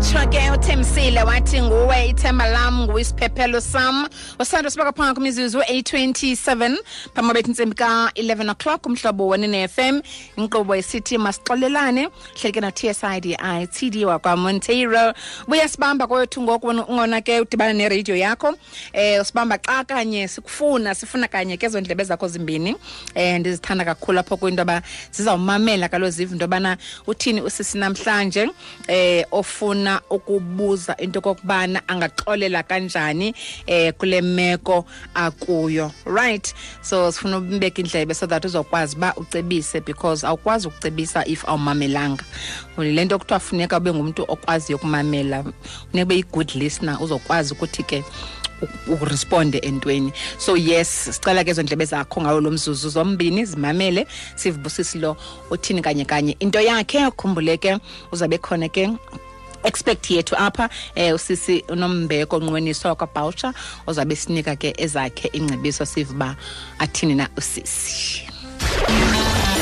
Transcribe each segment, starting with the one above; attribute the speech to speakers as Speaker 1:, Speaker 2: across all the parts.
Speaker 1: watsho ke uthembisile wathi nguwe ithemba lam nguwisiphephelo sam. Usando sibeka phanga kwimizuzu u-827 phambi bethu intsimbi ka-11 o'clock umhlobo wenene fm inkqubo esithi masixolelane. Hleleke no-tsidi td wakwamonteiro. Buya sibamba kwethu ngoku ungona ke udibana neradio yakho. Eh usibamba xa kanye sikufuna sifuna kanye ke ezo ndlebe zakho zimbini. Eh ndizithanda kakhulu apho kwinto yoba zizawumamela kalo ziva into yobana uthini usisi namhlanje eh ofuna ukubuza into okokubana angaxolela kanjani eh kule meko akuyo. Right? So sifuna umbeka indlebe so that uzokwazi uba ucebise because awukwazi ukucebisa if awumamelanga. Le nto kuthiwa funeka ube ngumntu okwaziyo ukumamela funeka ube yi-good listener uzokwazi ukuthi ke uresponde entweni. So yes sicela ke ezo ndlebe zakho ngawo lo mzuzu zombini zimamele sivubusisi lo uthini kanye kanye. Into yakhe khumbuleke uzabe khona ke expect yethu apha eh usisi unombeko onqweniswa kwabhawutsha ozabe sinika ke ezakhe ingcebiso siva uba athini na usisi.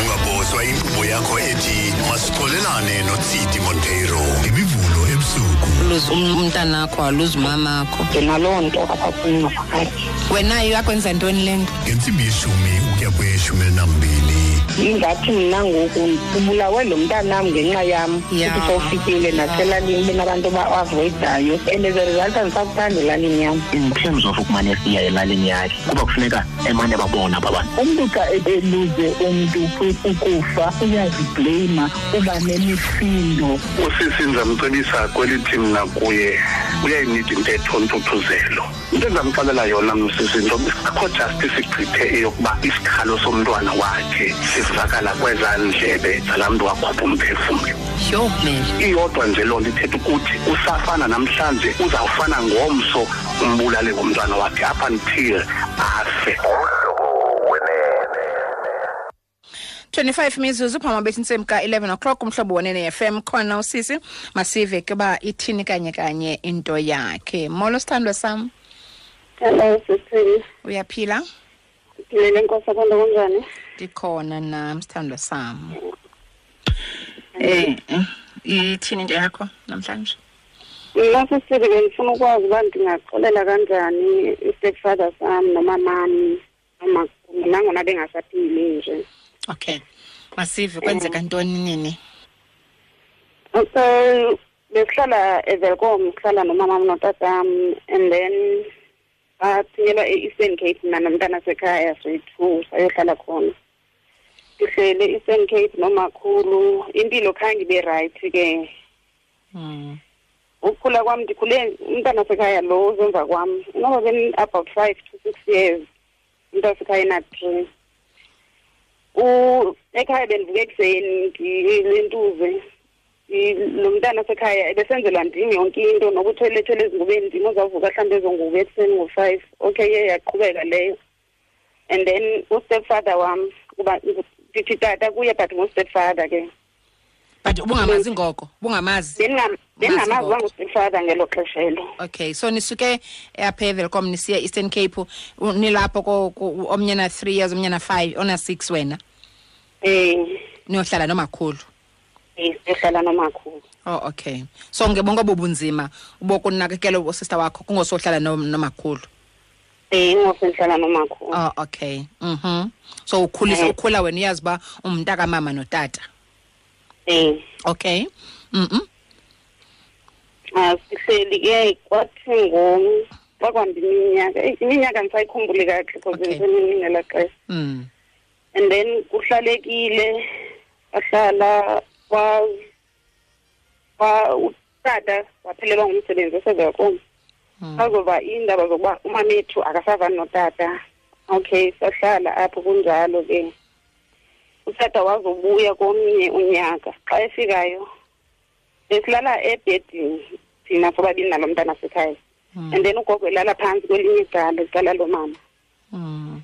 Speaker 2: Ungabozwa inkqubo yakho ethi masixolelane notsiti monteiro. Ngemivulo ebusuku.
Speaker 1: Luze umntanakho aluze umamakho.
Speaker 3: Ndinaloo nto apha kum ngaphakathi
Speaker 1: wena yakwenza ntoni le nto?
Speaker 2: Ngentsimbi yeshumi ukuya kweyeshumi elinambini
Speaker 3: ingathi mna ngoku ubulawe lo mntanam ngenxa yam
Speaker 1: Ya.
Speaker 3: futhi sowufikile naselalini benabantu ba-avoidayo and as a result andisakuthanda elalini yam
Speaker 4: in terms of ukumane siya elalini yakhe. Kuba kufuneka emane babona aba bantu.
Speaker 3: Umntu xa eluze umntu ukufa uyazibleyima uba nemisindo.
Speaker 5: Usisi ndizamcebisa kwelithi mna kuye. Uyayinida intetho ntuthuzelo into endizamxelela yona msisi ntoba akho justice igqithe eyokuba isikhalo somntwana wakhe sivakala kwezaa ndlebe zalaa mntu wakhupha umphefumlo.
Speaker 1: Yho mele
Speaker 5: iyodwa nje loo nto ithetha ukuthi usafana namhlanje uzawufana ngomso umbulale ngomntwana wakhe up until afe.
Speaker 1: 25 mizuzu phambi bethi intsimbi ka-11 o'clock umhlobo wenene fm khona usisi masive ke uba ithini kanye kanye into yakhe. Molo sithandwa sam.
Speaker 6: Hello sisini.
Speaker 1: uyaphila?
Speaker 6: Ngilele nkosi abantu kunjani?
Speaker 1: ndikhona nam sithandwa sam. Eh eh, ithini into yakho namhlanje?
Speaker 6: Mina sisile bengifuna ukwazi uba ndingaxolela kanjani i-stepfather sam nomamami noma nangona bengasaphili nje.
Speaker 1: okay. Masive kwenzeka ntoni nini?
Speaker 6: So besihlala eVelkom sihlala nomamami notatam and then bathunyelwa e-Eastern Cape mina nomntana sekhaya soyi-two sayohlala khona. Sihlele e-Eastern Cape nomakhulu impilo khange ibe right ke
Speaker 1: mm.
Speaker 6: ukukhula kwami ndikhule umntana sekhaya lo uzemva kwami noba beni about five to six years umntana sekhaya ena-three U- ekhaya bendivuka ekuseni ngilentuze lo mntana sekhaya ebesenzelwa ndim yonke into nokuthwelethwele ezingubeni ndim uzawuvuka mhlawumbi ezo ngubo ekuseni ngo-five okay ye yaqhubeka leyo. And then ustepfather wam kuba ndithi tata kuye but ngustepfather ke.
Speaker 1: But ubungamazi ngoko bungamazi ngoko.
Speaker 6: uba ngustepfather ngelo xesha elo
Speaker 1: okay so nisuke apha evelcom nisiya eastern cape nilapho omnye na-three years omnye na-five ona-six wena?
Speaker 6: Um
Speaker 1: niyohlala nomakhulu
Speaker 6: ehlala nomakhulu
Speaker 1: oh okay. So ngebonke obo bunzima bokunakekela usista wakho kungosohlala no- nomakhulu
Speaker 6: um ingosendihlala nomakhulu
Speaker 1: oh okay. Mhm. So ukhulisa
Speaker 6: Eh.
Speaker 1: ukhula wena uyazi uba umntakamama notata?
Speaker 6: Um
Speaker 1: okay. Mhm.
Speaker 6: Sihleli ke kwathi ngo kwakwambi iminyaka eyi, iminyaka ndisayikhumbuli kahle because
Speaker 1: Okay.
Speaker 6: ndisemini ngela xesha
Speaker 1: mm.
Speaker 6: And then kuhlalekile kwa utata waphelelwa ngumsebenzi esevelkom
Speaker 1: Mm.
Speaker 6: sazoba iindaba zokuba umamethu akasavani notata. Okay sahlala apho kunjalo ke. Utata wazobuya komnye unyaka. Xa efikayo besilala ebhedini thina sobabini nalo mntana sekhaya
Speaker 1: Mm.
Speaker 6: and then ugogo elala phantsi kwelinye icala icala lomama
Speaker 1: mm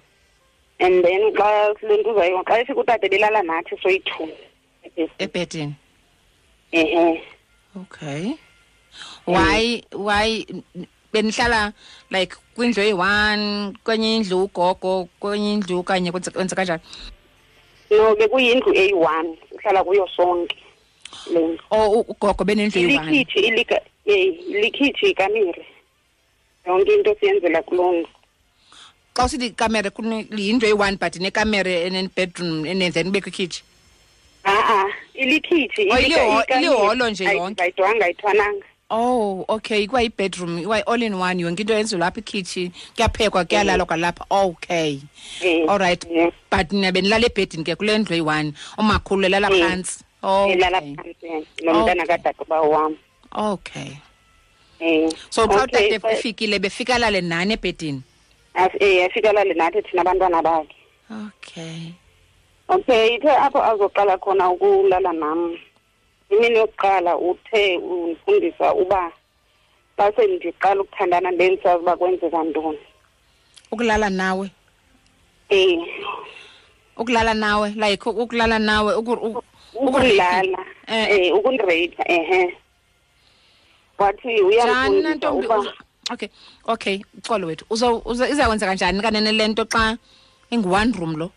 Speaker 6: and then xa silentuzayo xa efika utata belala nathi soyi-two
Speaker 1: ebhedini
Speaker 6: ehe
Speaker 1: okay. Why why benihlala like kwindlu eyi-one kwenye indlu ugogo kwenye indlu kanye kwenze kwenze kanjani?
Speaker 6: No bekuyindlu eyi-one sihlala kuyo sonke lendlu
Speaker 1: o u- ugogo benendlu eyi-one?
Speaker 6: Ilikhitshi ilika eh ilikhitshi ikamire yonke into siyenzela kuloo
Speaker 1: xa usithi ikamere kune- yindlu eyi-one but nekamere enebedroom ene then kubekho ikhitshi?
Speaker 6: A-a ilikhitshi
Speaker 1: Oh, iliho- iliholo nje yonke?
Speaker 6: ayidwanga ayithwananga.
Speaker 1: Oh okay. Ikwa i-bedroom ikwayi-all in one yonke. Into yenziwe lapha ikhitshi kuyaphekwa kuyalalwa kwalapha. Okay.
Speaker 6: Eh,
Speaker 1: all right. But nina benilala ebhedini ke kule ndlu eyi-one. Umakhulu elala
Speaker 6: Mm.
Speaker 1: phantsi oh
Speaker 6: elala nomntana
Speaker 1: Okay.
Speaker 6: kadadobawo wam
Speaker 1: okay. So xa efikile befika lale nani ebhedini?
Speaker 6: Eh afika lale nathi thina abantwana bakhe.
Speaker 1: Okay
Speaker 6: okay ithe apho azoqala khona ukulala nam imini yokuqala uthe undifundisa uba base ndiqala ukuthandana ndendisazi uba kwenzeka ntoni.
Speaker 1: Ukulala nawe?
Speaker 6: Um
Speaker 1: ukulala nawe like ukulala nawe uku- u-
Speaker 6: ukundlala
Speaker 1: Eh.
Speaker 6: um ukundireyipha ehe. Wathi
Speaker 1: nantombi
Speaker 6: uba
Speaker 1: okay okay uxolo wethu uza- izawenzeka njani kanene le nto xa ingu-one room lo?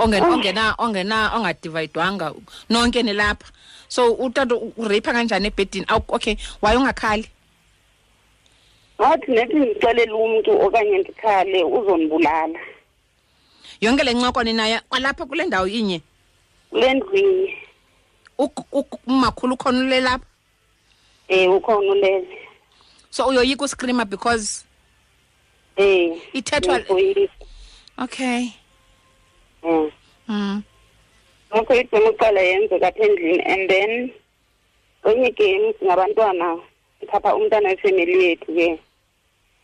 Speaker 1: Onge-
Speaker 6: Oh.
Speaker 1: ongena ongena ongadivayidwanga nonke nilapha so utata ureyipha kanjani ebhedini? Okay waye ungakhali?
Speaker 6: Wathi nethi ndixelele umntu okanye ndikhale uzondibulala
Speaker 1: yonke le ncoko ninayo kwalapha kule ndawo inye?
Speaker 6: Kule
Speaker 1: uk- umakhulu ukhona ule lapha?
Speaker 6: Um ukhona ulele.
Speaker 1: So uyoyika uskrima because
Speaker 6: um
Speaker 1: Ithethwa- okay. Mm.
Speaker 6: ngakho igcema uqala yenzeka apha endlini and then kwenye game singabantwana sikhapha umntana wefemeli yethu ke.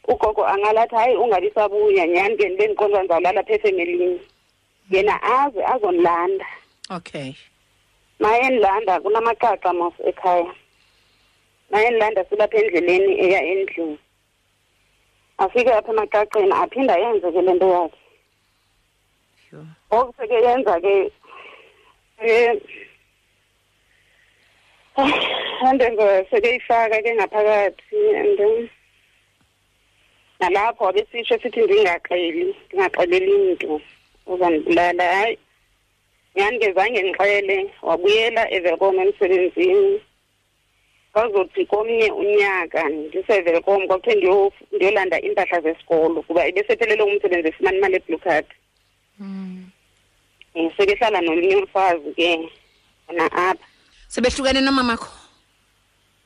Speaker 6: Ugogo angalathi hayi ungabi sabuya nyhani ke ndibe ndiqonda ndizawulala apha efemelini yena aze azondilanda
Speaker 1: okay.
Speaker 6: Naye endilanda kunamaxaxa mos ekhaya. Naye endilanda silapha endleleni eya endlini. Afike apha emaxaxeni aphinda yenze ke le nto yakhe.
Speaker 1: Sure.
Speaker 6: ngoku seke yenza ke eh, and seke ifaka ke ngaphakathi and nalapho abesitsho sithi ndingaxeli ndingaxeleli mntu uzandibulala hayi nyhani ke zange ndixele wabuyela evelkom emsebenzini kwazothi komnye unyaka ndisevelkom kwakuthe ndiyo- ndiyolanda iimpahla zesikolo kuba ebesephelele umsebenzi efumana imali eblue card
Speaker 1: mm.
Speaker 6: um sekehlala nomnye umfazi ke wona apha.
Speaker 1: Sebehlukene nomamakho?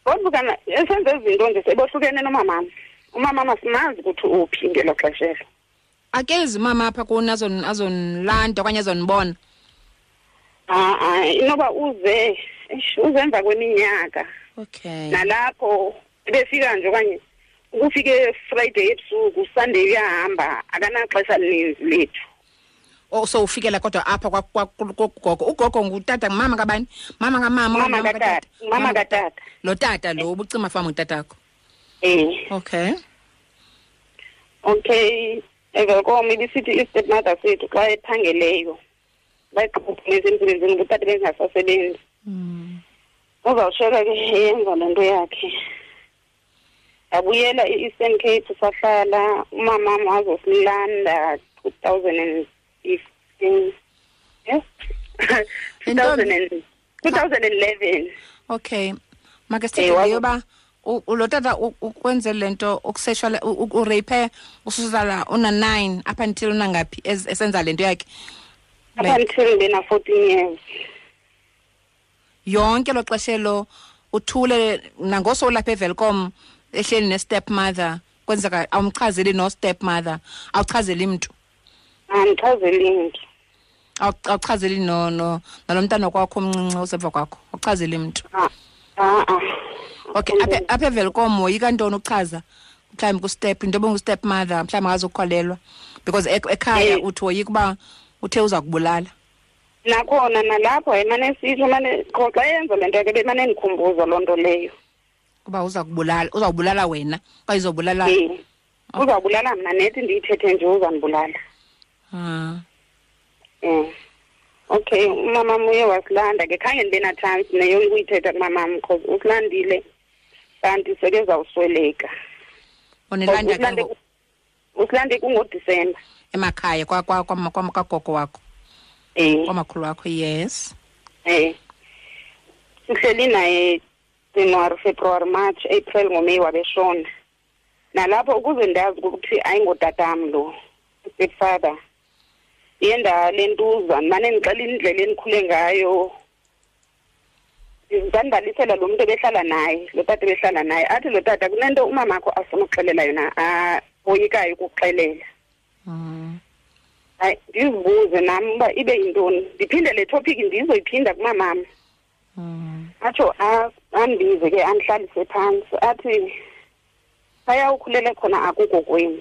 Speaker 6: Kodwa kana esenze izinto nje sebohlukene nomamam umamam asimazi ukuthi uphi ngelo xesha elo
Speaker 1: akezi umama apha kuni azon- azonilanda okanye azonibona?
Speaker 6: Ha-a inoba uze eish, uze emva kweminyaka.
Speaker 1: Okay.
Speaker 6: Nalapho ebefika nje okanye ukufike friday ebusuku sunday uyahamba akanaxesha lininzi lethu.
Speaker 1: oh so ufikela kodwa apha kwa- kwa- ku- kugogo ugogo ngutata ngumama kabani? Mama kamama
Speaker 6: mama katata mama katata.
Speaker 1: Lo tata lo ubucima fama utatakho
Speaker 6: um
Speaker 1: okay.
Speaker 6: Okay evelkom ibisithi i-step mother sethu xa ephangeleyo bayiqhuphumisa emsebenzini ubutata bengasasebenzi.
Speaker 1: Mm.
Speaker 6: uzawushiyeka ke eyenza le nto yakhe. Yabuyela e-eastern cape sahlala umamam wazosilanda two thousand and fifteen yes two thousand and two thousand and eleven
Speaker 1: okay make
Speaker 6: Eh,
Speaker 1: sithethe
Speaker 6: wazo-
Speaker 1: leyo uba u- u- lo tata u- ukwenze le nto ukusexual ureyiphe ususala una-nine up until unangaphi ez- esenza le nto yakhe
Speaker 6: up
Speaker 1: Like,
Speaker 6: until ndena fourteen years
Speaker 1: yonke lo xesha elo uthule nangosolapha evelcom ehleli ne-step mother kwenzeka awumchazeli no-step mother awuchazeli mntu
Speaker 6: andichazeli mntu
Speaker 1: awuchazeli no- no- nalo mntana kwakho omncinci osemva kwakho. Awuchazeli mntu.
Speaker 6: Ha-a
Speaker 1: okay apha- apha evelcom woyika ntoni uchaza mhlawumbi kustep into step mother mhlawumbi akazukholelwa because ekhaya
Speaker 6: Eh.
Speaker 1: uthi woyika uba uthe uza kubulala.
Speaker 6: Nakhona nalapho emane sitsho mane qho xa yenza le nto ke bemane ndikhumbuza loo nto leyo.
Speaker 1: Uba uza kubulala uzawubulala wena okanye izobulala
Speaker 6: um uzawubulala mna nethi ndiyithethe nje uzandibulala
Speaker 1: Ah,
Speaker 6: um okay umamam uye wasilanda. Ke khange ndibe natshansi neyo ukuyithetha kumamam because usilandile kanti sekezawusweleka
Speaker 1: unilanda ke
Speaker 6: usilande
Speaker 1: ngo-
Speaker 6: usilande kungodisemba.
Speaker 1: Emakhaya kwa- kwa- kwa- kwa- kwagogo wakho?
Speaker 6: Um
Speaker 1: kwamakhulu wakho yes.
Speaker 6: Um sihleli naye january february march april ngomay wabeshona. Nalapho ukuze ndazi ukuthi ayingotatam lo stepfather iye ndalentuza mane ndixela indlela endikhule ngayo. Ndandibalisela lo muntu ebehlala naye lo tata ebehlala naye. Athi lo tata kunento umamakho afuna ukuxelela yona aboyikayo ukuxelela.
Speaker 1: Mm.
Speaker 6: hayi ndizibuze nam uba ibe yintoni. Ndiphinde le topic ndizoyiphinda kumamam atsho a- andibize ke andihlalise phantsi. Athi phaya ukhulele khona akuko kwenu.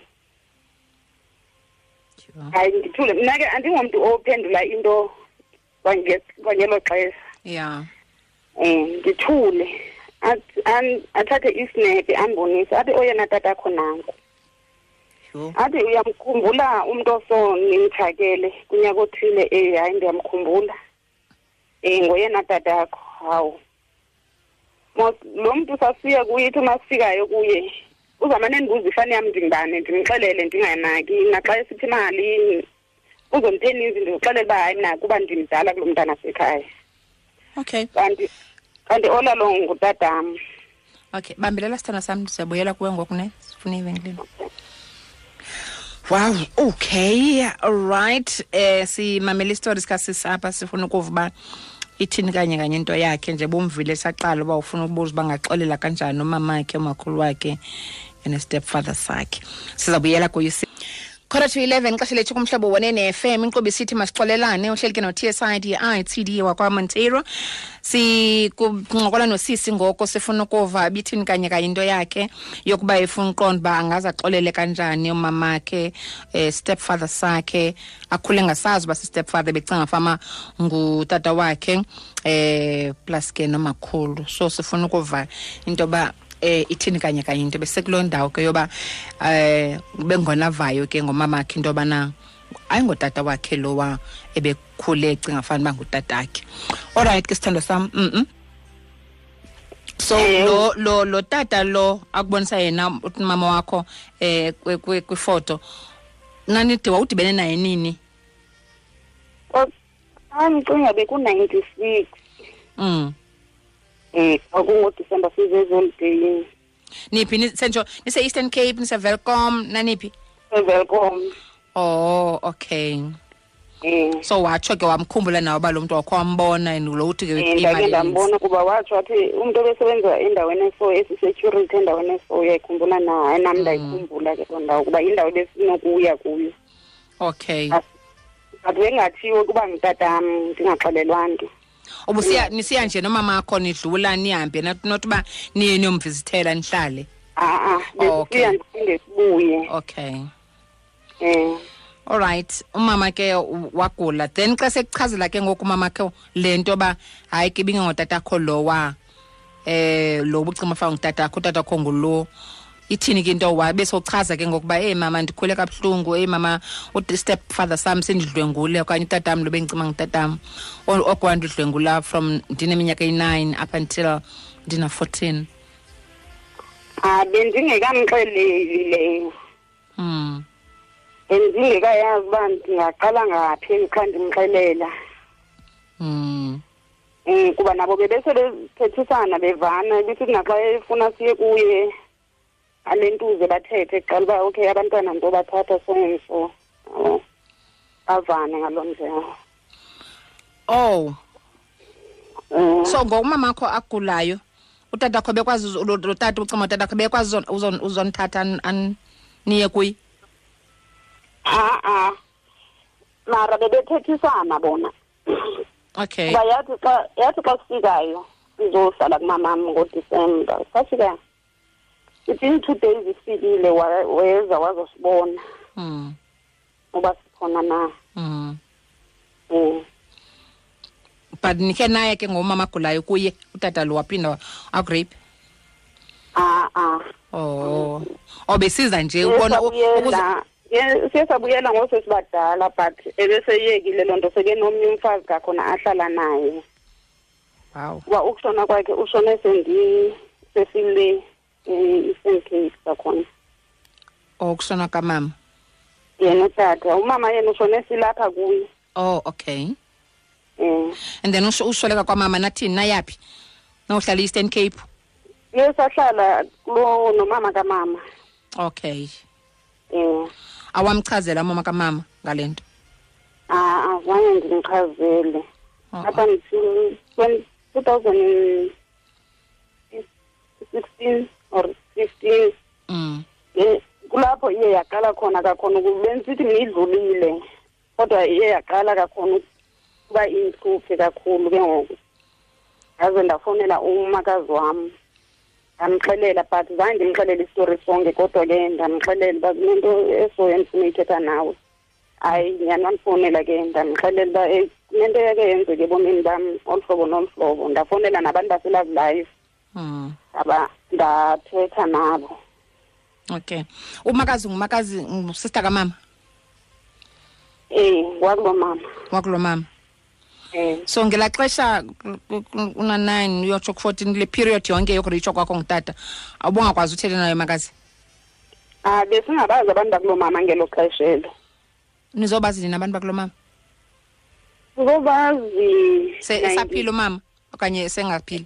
Speaker 6: Hayi ndithule mna ke andingomntu ophendula into kwange- kwangelo xesha.
Speaker 1: Yeah.
Speaker 6: um ndithule athi- an- athathe isinephi andibonise athi oyena tatakho nanku. Athi uyamkhumbula umntu oso nimthakele kunyaka othile eh hayi ndiyamkhumbula. Um ngoyena tatakho hawu. Lo mntu sasiye kuye ithi masifikayo kuye uzamane ndibuza ifani yam ndingubane ndimxelele ndinganaki naxa esithi imali uzomtheni izi ndikuxelele uba hayi mna kuba ndimdala kulo mntana sekhaya
Speaker 1: Okay.
Speaker 6: kanti kanti olalo ngutatam
Speaker 1: Okay, bambelela sithanda sam ndizabuyela kuwe ngoku ne sifuna ivenkileni Wow, okay. All right. Eh simamela stories kasisi sisapha sifuna ukuva uba ithini kanye kanye into yakhe nje bomvile saqala uba ufuna ukubuza bangaxolela kanjani umamakhe umakhulu wakhe and stepfather sakhe. Sizabuyela kuyo khona to 11 xesha lethu kumhlobo wone FM inkqubo masixolelane uhleli ke no TSI DI wakwa Montero sikuncokola nosisi ngoko sifuna ukuva bithini kanye kanye into yakhe yokuba efuna uqonda uba angaze axolele kanjani umamakhe um stepfather sakhe. Akhule ngasazi uba si-stepfather becinga fama ngutata wakhe um plus ke nomakhulu. So sifuna ukuva into yoba eh ithini kanye kanye into besekuloo ndawo ke yoba eh bengonavayo ke ngomamakhe into yobana ayingotata wakhe lowa ebekhule ecinga fana uba ngutatakhe olrayithi ke sithando sam mm so
Speaker 6: Eh.
Speaker 1: lo lo lo tata lo akubonisa yena mama wakho eh kwi- kwi- kwifoto nanide wawudibene naye nini?
Speaker 6: Andicinga beku-ninety six.
Speaker 1: Mm.
Speaker 6: Um kwakungodicember sizezolideyini
Speaker 1: niphi? Ni- sentsho nise-eastern cape nise-velcom naniphi?
Speaker 6: Velcom
Speaker 1: oh okay.
Speaker 6: Um
Speaker 1: so watsho ke wamkhumbula nawe uba lo mntu wakho wambona and lo uthi ke
Speaker 6: ndambona kuba watsho athi umntu obesebenza endaweni eso esisecurity endaweni eso uyayikhumbula na? Hayi nam ndayikhumbula ke loo ndawo kuba indawo ebesinokuya kuyo.
Speaker 1: Okay.
Speaker 6: But bengathiwe kuba ngitatam ndingaxelelwa nto
Speaker 1: obusiya nisiya nje nomamakho nidlula nihambe not not uba niye niyomvizithela nihlale.
Speaker 6: A-a
Speaker 1: Oh, okay.
Speaker 6: besisiya ndiphinde sibuye.
Speaker 1: Okay.
Speaker 6: Um
Speaker 1: alright umama ke u- wagula. Then xa sekuchazela ke ngoku umama ke le nto yoba hayi ke ibingengotatakho lowa eh lo bucima faka ngutatakho utatakho ngulo. Ithini ke into wabe sochaza ke ngokuba hey mama ndikhule kabuhlungu. Hey mama step father sam sendidlwengule okanye utatam lo bengicima ngutatam. Okwa ndidlwengula from ndineminyaka eyi-nine up until ndina-fourteen.
Speaker 6: A bendingekamxeleli leyo
Speaker 1: mm.
Speaker 6: bendingekayazi uba ndingaqala ngaphi xa ndimxelela. Um kuba nabo bebese bethethisana bevana besithi naxa efuna siye kuye. Ale ntuze bathethe kuqala uba okay abantwana nto bathatha so and so yabo. bavane ngaloo ndlela.
Speaker 1: Oh.
Speaker 6: Um
Speaker 1: so ngokumamakho agulayo utatakho bekwazi uzo- lo lo tata ucima utatakho bekwazi uzon- uzon- uzonithatha an- an- niye kuye?
Speaker 6: A-a mara bebethethisana bona.
Speaker 1: Okay.
Speaker 6: Kuba yathi xa yathi xa sifikayo sizohlala kumamam ngodisemba. Safika within two days ifikile weza wazosibona
Speaker 1: mm.
Speaker 6: uba sikhona na
Speaker 1: Mm.
Speaker 6: um
Speaker 1: but nikhe naye ke ngomama agulayo kuye utata lo waphinda akurape
Speaker 6: a-a
Speaker 1: oh. Obesiza nje ubona
Speaker 6: siye sabuyela ngosesibadala but ebeseyekile loo nto sekenomnye umfazi kakhona ahlala naye.
Speaker 1: Wow.
Speaker 6: Kuba ukushona kwakhe ushone sendi sesile i-eastern cape kakhona
Speaker 1: okushona kamama?
Speaker 6: Yena utata. Umama yena ushone silapha kuye.
Speaker 1: Oh okay.
Speaker 6: Um
Speaker 1: and then usweleka kwamama nathini nayaphi? Nawuhlala eastern cape?
Speaker 6: Ye sahlala kulo nomama kamama.
Speaker 1: Okay.
Speaker 6: Um
Speaker 1: awamchazela umama kamama ngale nto
Speaker 6: Ah, azange ndimchazele
Speaker 1: Oh,
Speaker 6: apha two thousand kakhona ukuba benisithi nidlulile kodwa iye yaqala kakhona ukuba intluphe kakhulu ke ngoku. Ngaze ndafowunela umakazi wam ndamxelela but zange ndimxelele isitori sonke kodwa ke ndamxelela uba kunento eso endifuna uyithetha nawe. Hayi nyani wandifowunela ke ndamxelela uba kunento yake yenzeka ebomini bam olu hlobo nolu hlobo. Ndafowunela nabantu baselove life. Ndaba ndathetha nabo
Speaker 1: okay umakazi ngumakazi sister kamama?
Speaker 6: Eh wakulo mama.
Speaker 1: Wakulo mama.
Speaker 6: Eh.
Speaker 1: So ngelaa xesha una-nine uyotsho ku-fourteen le period yonke yokuritsho kwakho ngutata awubungakwazi uthethe nayo makazi?
Speaker 6: Ah besingabazi abantu bakulo mama ngelo xesha elo.
Speaker 1: Nizobazi nina abantu bakulo mama?
Speaker 6: Sizobazi
Speaker 1: Se- esaphila umama okanye sengaphili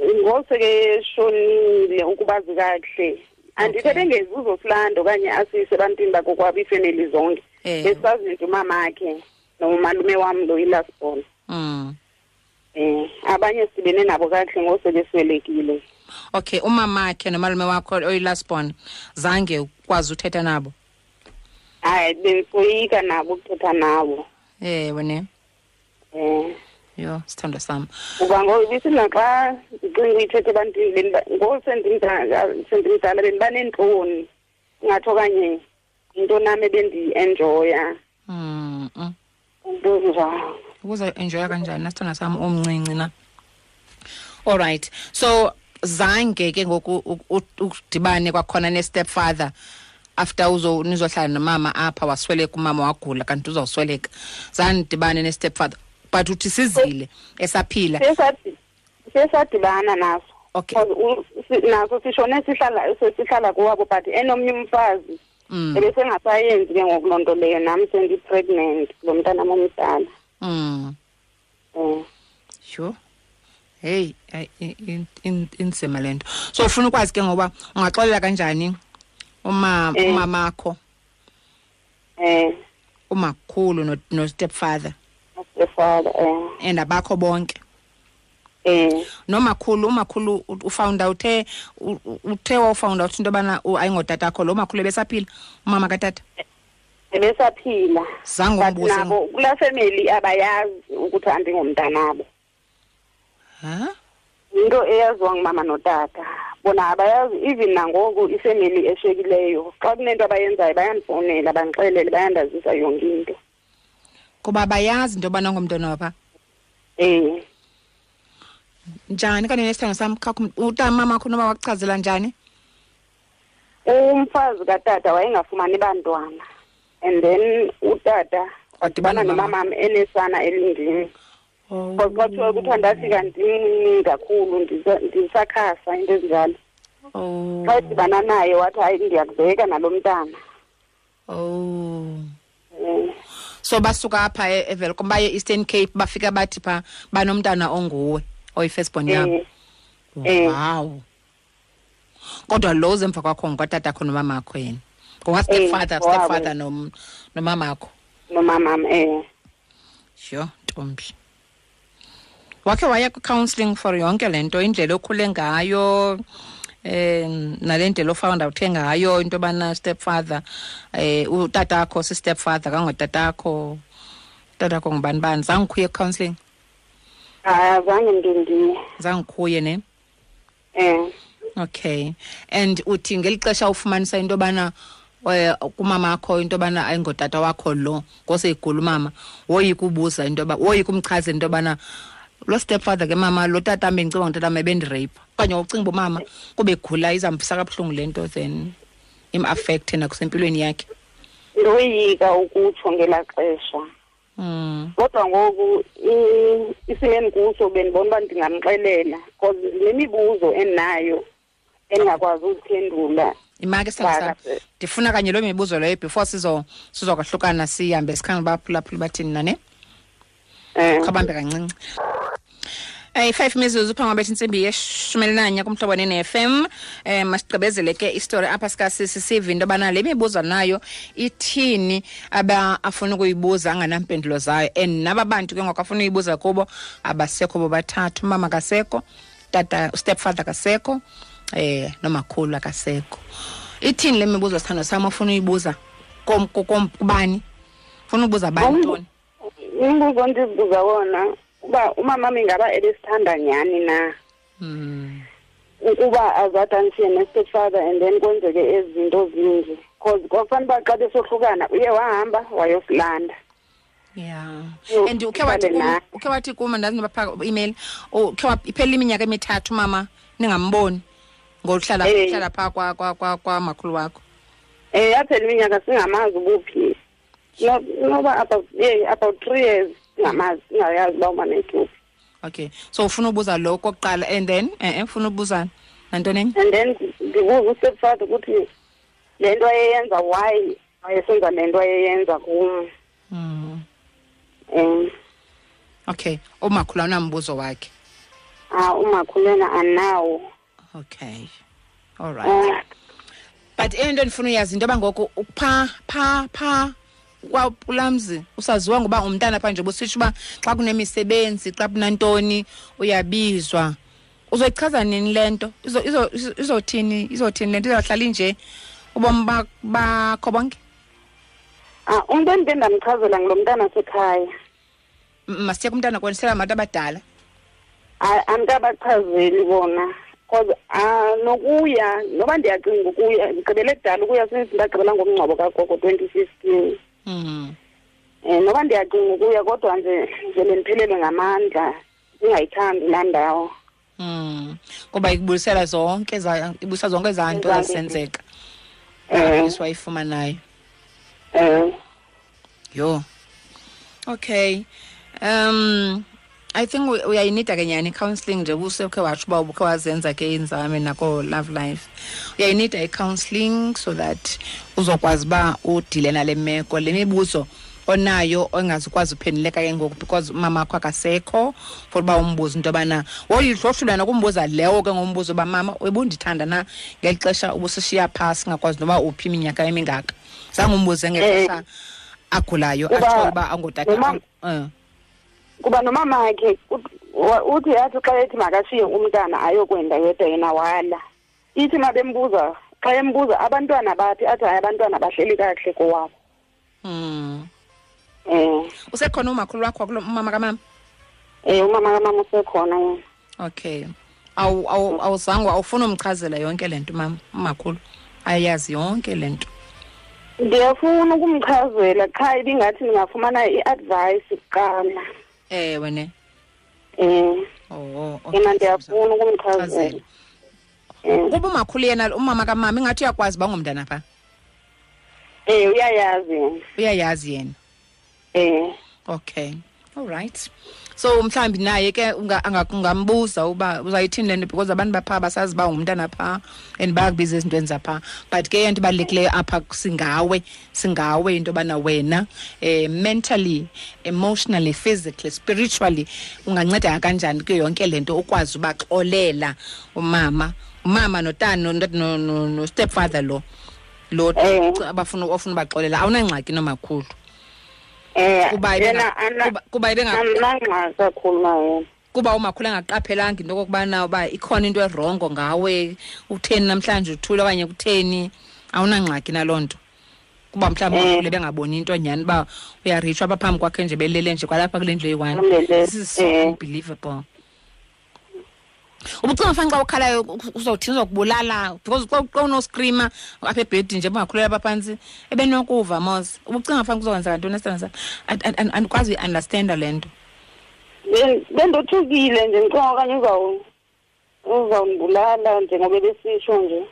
Speaker 6: ngoseke shonile ukubazi kakuhle andithe
Speaker 1: Okay.
Speaker 6: bengezuzo silanda okanye asise ebantwini bakokwabo iifemeli zonke.
Speaker 1: Eh.
Speaker 6: besisazi nje umamakhe nomalume wam lo ilasbon um abanye sidibene nabo kakuhle ngosebeswelekile
Speaker 1: okay umamakhe nomalume wakho oyilasbon zange ukwazi uthetha nabo?
Speaker 6: Hayi bendisoyika nabo ukuthetha nabo.
Speaker 1: Ewe ne?
Speaker 6: Um
Speaker 1: yho sithando sam
Speaker 6: kuba ngoku ndicinga uyithetha ebantwini ngoku sendimdala bendiba neentloni ingathi okanye yinto nam ebendiyi-enjoya. Into
Speaker 1: ukuze kanjani nasithanda sam omncinci na? All right. So zange ke ngoku udibane kwakhona ne-step father after uzo nizohlala nomama apha wasweleka umama wagula kanti uzawusweleka. Zange ndibane ne-step father but uthi sizile esaphila.
Speaker 6: Siye sadi- siye sadibana naso
Speaker 1: Okay.
Speaker 6: naso sishone sihlala sihlala kuwabo but enomnye umfazi
Speaker 1: mm.
Speaker 6: ebesengasayenzi ke ngoku loo nto leyo nam sendi-pregnant lo mntanam omdala.
Speaker 1: Mm.
Speaker 6: um
Speaker 1: sure. Heyi inzima le nto. So ufuna ukwazi ke ngoba ungaxolela kanjani
Speaker 6: Eh.
Speaker 1: umamakho?
Speaker 6: Um
Speaker 1: umakhulu no- no-stepfather
Speaker 6: stepfather um
Speaker 1: and abakho bonke.
Speaker 6: Um
Speaker 1: nomakhulu umakhulu u- ufawunda uthe uthe wawufawunda uthi into yobana ayingotatakho lo makhulu ebesaphila umama katata?
Speaker 6: Ebesaphila.
Speaker 1: Zange
Speaker 6: but
Speaker 1: umbuze
Speaker 6: nabo kulaa femeli abayazi ukuthi andingumntanabo
Speaker 1: ha?
Speaker 6: Yinto eyaziwa ngumama notata. Bona abayazi even nangoku ifemeli eshekileyo xa kunento abayenzayo bayandifowunela bandixelele bayandazisa yonke into
Speaker 1: kuba bayazi into yobana ngumntwana wapha.
Speaker 6: Um
Speaker 1: njani? Kanti nesithando sam khakho utamamakho noba wakuchazela njani?
Speaker 6: Umfazi katata wayengafumani bantwana. And then utata
Speaker 1: Wadibana
Speaker 6: wadibana
Speaker 1: nomama.
Speaker 6: nomamam enesana elindini.
Speaker 1: Oh.
Speaker 6: kwathiwa kuthiwa ndafika ndimncinci kakhulu ndisa- ndisakhasa into ezinjalo
Speaker 1: oh.
Speaker 6: Xa edibana naye wathi hayi ndiyakubheka nalo mntana.
Speaker 1: Oh so basuka apha e- evelcom baye eastern cape bafika bathi pha banomntana onguwe oyi-firstborn yabo.
Speaker 6: Eh.
Speaker 1: wow. kodwa lo zemva kwakho ngokatatakho nomamakho yena. Ngokastepfather
Speaker 6: Eh,
Speaker 1: stepfather nom- nomamakho.
Speaker 6: Nomamam um
Speaker 1: sure ntombi. Wakhe waya kwi-counselling for yonke le nto indlela okhule ngayo um nale ndlela ofawunda uthe ngayo into yobana stepfather um utatakho si-stepfather kangotatakho. Utatakho ngubani bani? Zange ukhuye ku-counselling
Speaker 6: azange ndindiye
Speaker 1: zange ukhuye ne?
Speaker 6: Um
Speaker 1: okay. And uthi ngeli xesha ufumanisa into yobana eh, kumamakho into yobana ayingotata wakho lo ngoseyigula umama woyika ubuza into yoba woyika umchazela into yobana lo stepfather ke mama lo tata am bendicinga ngutata am ebendireyipha okanye ucinga uba umama kube egula izamvisa kabuhlungu le nto then im-affecte nakusempilweni yakhe.
Speaker 6: Ndoyika ukutsho ngelaa xesha.
Speaker 1: Mm.
Speaker 6: kodwa ngoku i- isimo endikuso bendibona uba ndingamxelela because ndinemibuzo endinayo endingakwazi uziphendula
Speaker 1: imake sithanda sam
Speaker 6: Baka-
Speaker 1: ndifuna kanye loo mibuzo leyo before sizo sizokwahlukana sihambe sikhangela baphulaphula bathini nane
Speaker 6: um
Speaker 1: khabambe kancinci. Eh 5 mizuzu phambi bethi intsimbi yeshumi elinanye kumhlobo ne-FM um masigqibezele ke istori apha sikasisisiva into yobana le mibuzo nayo ithini aba afuna ukuyibuza anganampendulo zayo. And naba bantu ke ngoku afuna uyibuza kubo abasekho bobathathu umama kasekho tata stepfather kasekho eh nomakhulu akasekho. Ithini le mibuzo sithando sam ofuna uyibuza kubani funa ubuza bani ntoni?
Speaker 6: Umbuzo ndizibuza wona uba umamam ingaba ebesithanda nyhani na?
Speaker 1: Hmm.
Speaker 6: ukuba azathi andishiye ne-stepfather and then kwenzeke ezi zinto zinje because kwafanele uba xa besohlukana uye wahamba wayosilanda.
Speaker 1: Yeah
Speaker 6: Yo,
Speaker 1: and ukhe wathi kum- ukhe wathi kuma ndazi nobapha email ukhe wa- iphelile iminyaka emithathu mama ningamboni ngohlala
Speaker 6: Eh.
Speaker 1: hlala phaa kwa kwa kwa kwamakhulu wakho.
Speaker 6: Um yaphela iminyaka singamazi ubuphi No- noba about ye about three years singamazi singayazi uba umanethu uphi
Speaker 1: okay so ufuna ubuza lo kokuqala and then eh eh ufuna ubuzana nantoni? Enye
Speaker 6: and then ndibuza ustepfather ukuthi le nto ayeyenza why wayesenza le nto ayeyenza kum?
Speaker 1: Hmm.
Speaker 6: um
Speaker 1: okay umakhulu awunambuzo wakhe?
Speaker 6: ah umakhulena anawo.
Speaker 1: Okay all right.
Speaker 6: Um
Speaker 1: but into endifuna uyazi into yoba ngoku pha pha pha kwapulamzi usaziwa ngoba umntana pha nje busitsho uba xa kunemisebenzi xa kunantoni uyabizwa. Uzoyichaza nini le nto? Izo- izo- izo- izothini izothini le nto? Izawuhlala nje ubomi ba- bakho bonke?
Speaker 6: Ah umntu endide ndamchazela ngulo mntana sekhaya
Speaker 1: masiye kumntana kwenisela abantu abadala.
Speaker 6: A- andikabachazeli bona cause ah nokuya noba ndiyacinga ukuya ndigqibele kudala ukuya since ndagqibela ngomngcwabo kagogo twenty fifteen. Um noba ndiyacinga ukuya kodwa nje ndivele ndiphelelwe ngamandla ndingayithandi laa ndawo
Speaker 1: Mm. kuba ikubulisela zonke za- ibulisa zonke ezaa nto
Speaker 6: Ezaa nto.
Speaker 1: zazisenzeka
Speaker 6: um
Speaker 1: isiwayifumanayo
Speaker 6: um
Speaker 1: Yo. Okay. Um I think we- uyayinida ke nyani i-counselling nje usekhe watsho uba ubukhe wazenza ke inzame nako love life. Uyayinida i-counselling so that uzokwazi uba udile nale meko le mibuzo onayo ongazukwazi uphenduleka ke ngoku because umama wakho akasekho for uba umbuze into yobana woyihlohlula nokumbuza lewo ke ngombuzo uba mama ubundithanda na? Ngeli xesha ubusishiya phasi singakwazi noba uphi iminyaka emingaka. Zange umbuze ngexesha agulayo
Speaker 6: Kuba-
Speaker 1: atsho uba angotata
Speaker 6: noma-
Speaker 1: eh.
Speaker 6: Kuba nomamakhe uthi yathi xa ethi makashiye umntana ayokwenda yedwa yena wala. Ithi ma bembuza xa embuza abantwana bathi athi hayi abantwana bahleli kakuhle kowabo. Um
Speaker 1: usekhona umakhulu wakho umama kamama?
Speaker 6: Um umama kamama usekhona yena.
Speaker 1: Okay. Awu awu awuzange awufuna umchazela yonke le nto mama umakhulu. Ayazi yonke le nto.
Speaker 6: Ndiyafuna ukumchazela qha ibingathi ndingafumana i-advice kuqala.
Speaker 1: Ewe ne
Speaker 6: um
Speaker 1: oh okay.
Speaker 6: yena ndiyafuna
Speaker 1: Chazela.
Speaker 6: ukumchazela um
Speaker 1: kuba umakhulu yena umama kamama ingathi uyakwazi uba ngumntana pha?
Speaker 6: Um uyayazi.
Speaker 1: Uyayazi yena?
Speaker 6: Um
Speaker 1: okay. All right so mhlawumbi naye ke unga- anga- ungambuza uba uzayithini le nto because abantu baphaa basazi uba ungumntana phaa and bayakubiza ezintweni zaphaa but ke into ibalulekileyo apha singawe singawe into yobana wena um mentally emotionally physically spiritually ungancedeka kanjani kuyo yonke le nto ukwazi ubaxolela umama. Umama notani no- no- no- no-stepfather lo lo
Speaker 6: Eh.
Speaker 1: abafuna ofuna ubaxolela awunangxaki nomakhulu
Speaker 6: um
Speaker 1: kuba
Speaker 6: yena
Speaker 1: ibenga- kuba- kuba ibenga-
Speaker 6: anangxaki kakhulu naye
Speaker 1: kuba umakhulu angaqaphelanga into okokubana uba ikhona into erongo ngawe. Utheni namhlanje uthule okanye kutheni? Awunangxaki naloo nto. Kuba mhlawumbi
Speaker 6: Eh.
Speaker 1: umakhulu bengaboni into nyhani uba uyarishwa apha phambi kwakhe nje belele nje kwalapha kule ndlu eyi-one.
Speaker 6: Belele,
Speaker 1: this is so
Speaker 6: eh.
Speaker 1: unbelievable. Ubucinga fani xa ukhalayo uzothini uzokubulala because xa xa unoskrima apha ebhedi nje bungakhulela apha phantsi ebenokuva mos ubucinga fani kuzokwenzeka ntoni esitana sam andikwazi uyiunderstanda le nto
Speaker 6: Ben- bendothukile nje ndicinga okanye uzawu- uzawundibulala njengoba besitsho nje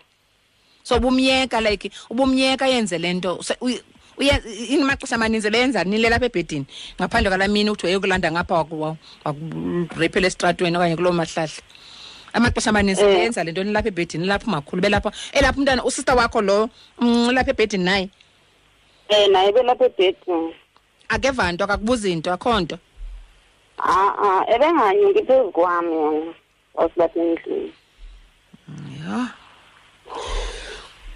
Speaker 1: so ubumyeka like ubumyeka yenze le nto Se- uy- uye- ini maxesha amaninzi benza nilela apha ebhedini ngaphandle kwala mini uthi wayokulanda ngapha waku- wakureyphela esitratweni okanye kuloo mahlahla amaxesha amaninzi
Speaker 6: Eh.
Speaker 1: benza le nto nilapha ebhedini nilapha umakhulu belapha elapha umntana usista wakho lo mm, ulapha ebhedini naye?
Speaker 6: Um naye belapha ebhedi
Speaker 1: akeva nto akakubuzi nto akho nto?
Speaker 6: A-a ebenganyuki phezu kwami yena wasibasemndlini
Speaker 1: ya.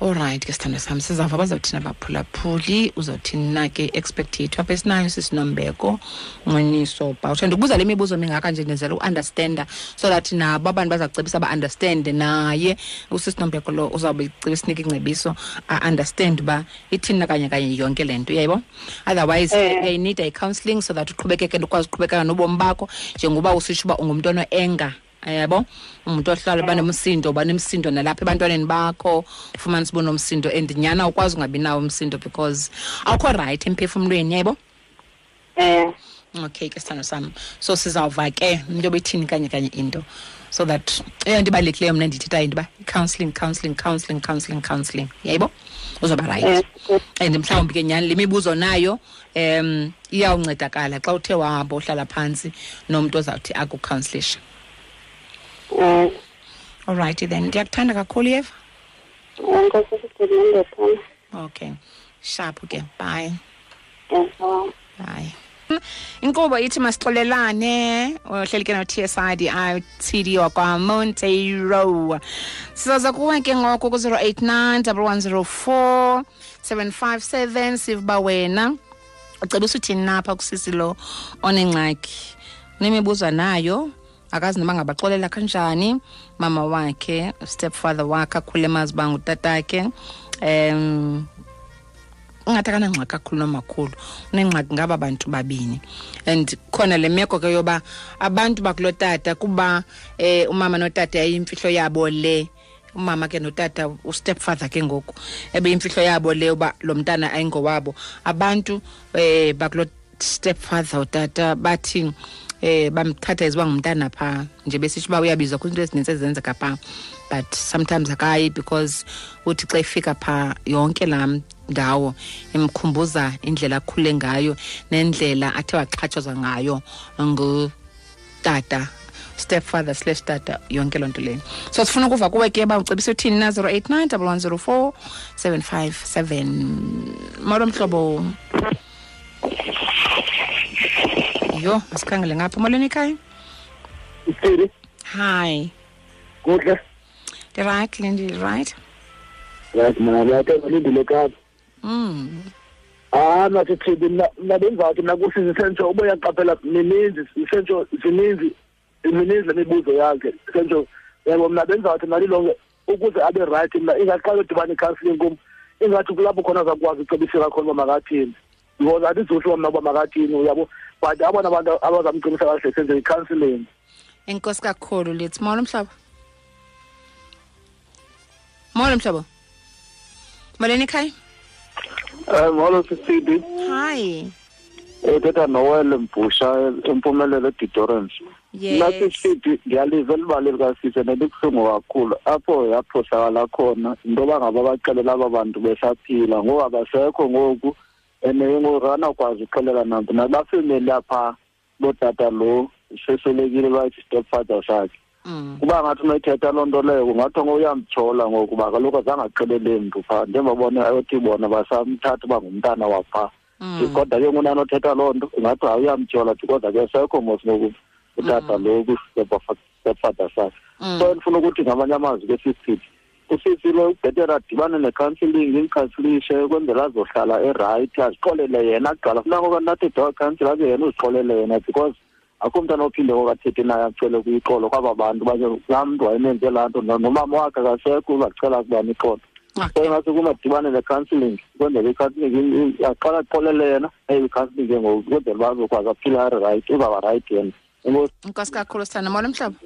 Speaker 1: Alright ke sithando sami sizava bazawuthina baphulaphuli uzawuthini na ke expect yethu apha esinayo sisinombeko nconiso bawutsha ndikubuza le mibuzo mingaka nje ndenzela uunderstanda so that nabo abantu baza kucebisa ba-understande naye. Usisinombeko lo uzawube icebisa sinika ingcebiso a-understand uba ithini na kanye kanye yonke le nto uyayibo otherwise
Speaker 6: Eh.
Speaker 1: uyayinida i-counselling so that uqhubekeke ukwazi uqhubekeka nobomi bakho njengoba usitsho uba ungumntu ono-enga yabo umuntu ohlala banomsindo banemsindo nalapha ebantwaneni bakho? Ufumane sibu nomsindo and nyana ukwazi ungabi nawo umsindo because awukho rayithi emphefumlweni yabo
Speaker 6: um
Speaker 1: okay ke sithando sam so sizawuva ke into bethini kanye kanye into? So that eyona nto ibalulekileyo mna ndithethayo into uba counselling counselling counselling counselling counselling. Yayibo uzoba rayithi and mhlawumbi ke nyani le mibuzo nayo um iyawuncedakala xa uthe wahamba uhlala phantsi nomntu ozawuthi akucounselisha
Speaker 6: um
Speaker 1: alright then. Ndiyakuthanda kakhulu yeva.
Speaker 6: Nkosisigodnendethana
Speaker 1: okay. Sharp ke. Bye.
Speaker 6: Bye.
Speaker 1: Hayi. Inkqubo ithi masixolelane. Uhleli ke no-TSI di-TD wakwamonteiro sizaza kuwe ke ngoko ku-089 1104 757 siva uba wena. Ucebisa uthini napha kusisi lo onengxaki? Unemibuzo nayo akazi noba ngabaxolela kanjani mama wakhe stepfather wakhe akhule mazi uba ngutatakhe um ungathi akanangxaki kakhulu nomakhulu unengxaki ngaba bantu babini. And khona le meko ke yoba abantu bakulo tata kuba eh umama notata yayiyimfihlo yabo le umama ke notata ustepfather ke ngoku ebeyimfihlo yabo le uba lo mntana ayingowabo. Abantu eh bakulo stepfather utata bathi eh bamthatha eziwa ngumntana phaa nje besitsho uba uyabizwa kwiinto ezininzi ezenzeka phaa but sometimes akayi because uthi xa ifika phaa yonke laa ndawo imkhumbuza indlela akhule ngayo nendlela athe waxhatshazwa ngayo ngutata stepfather slash tata yonke loo nto leyo. So sifuna ukuva kuwe ke uba ucebisa uthini na 089 104 757 molo mhlobo yho masikhangele ngapha molweni ekhaya
Speaker 5: Sithini?
Speaker 1: hi
Speaker 5: Kuhle.
Speaker 1: ndi-right lindi right
Speaker 5: Right mina lapha ngilindile kapa.
Speaker 1: mm.
Speaker 5: Ah mna- mna benzathi nakuthi isentsho ube uyaqaphela mininzi isentsho zininzi mininzi lemibuzo yakhe isentsho yabo mna benzathi nalilonke ukuze abe right mna ingaqala udibana i-counselling kum ingathi kulapho khona azakwazi ucebiseka khona uba makathini because andizotsho uba mna uba makathini uyabo but abona abantu abazamcebisa kahle senze i-counselling
Speaker 1: enkosi kakhulu lithi molo mhlobo molo mhlobo molweni ekhaya?
Speaker 5: Um molo sisidi.
Speaker 1: Hi.
Speaker 5: Uthetha nowele mbhusha empumelelo edidorence nathi
Speaker 1: yes
Speaker 5: sithi ndiyaliva elibali likasise nelibuhlungu kakhulu. Apho yaphohlakala khona into yoba ngaba baxelela aba bantu besaphila. Ngoku abasekho ngoku and ngoku akanakwazi uxelela nanto nabafemeli apha lotata lo seswelekile lwathi stepfather sakhe
Speaker 1: mm.
Speaker 5: kuba ngathi unayithetha loo nto leyo kungathiwa ngouyamtshola ngokuba kaloku azange axelele mntu phaa. Njengobona ayothi bona basamthatha uba ngumntana waphaa
Speaker 1: Mm.
Speaker 5: kodwa ke ngunani othetha loo nto ungathi hayi uyamtyhola kodwa ke sekho mos ngoku utata lo kustepfather sakhe
Speaker 1: Mm.
Speaker 5: so endifuna ukuthi ngamanye amazwi ke sisithi usisi lo ubhetere adibane ne-counselling imkhansilishe ukwenzela azohlala erayithi azixolele yena kuqala funeka ngoba nathi edawa council abe yena uzixolele yena because akho mntana ophinde ngokathethi naye acele kuyixolo kwaba bantu. Baye laa mntu wayemenze laa nto no- nomama wakhe akasekho uzacela kubani ixolo. So
Speaker 1: okay.
Speaker 5: ingase kumadibane ne-counselling ukwenzela i-counselling aqala axolele yena aye i-counselling ke ngoku ukwenzela uba azokwazi aphile ari rayithi uzawuba rayithi yena. Enkosi
Speaker 1: enkosi kakhulu sithanda molo mhlobo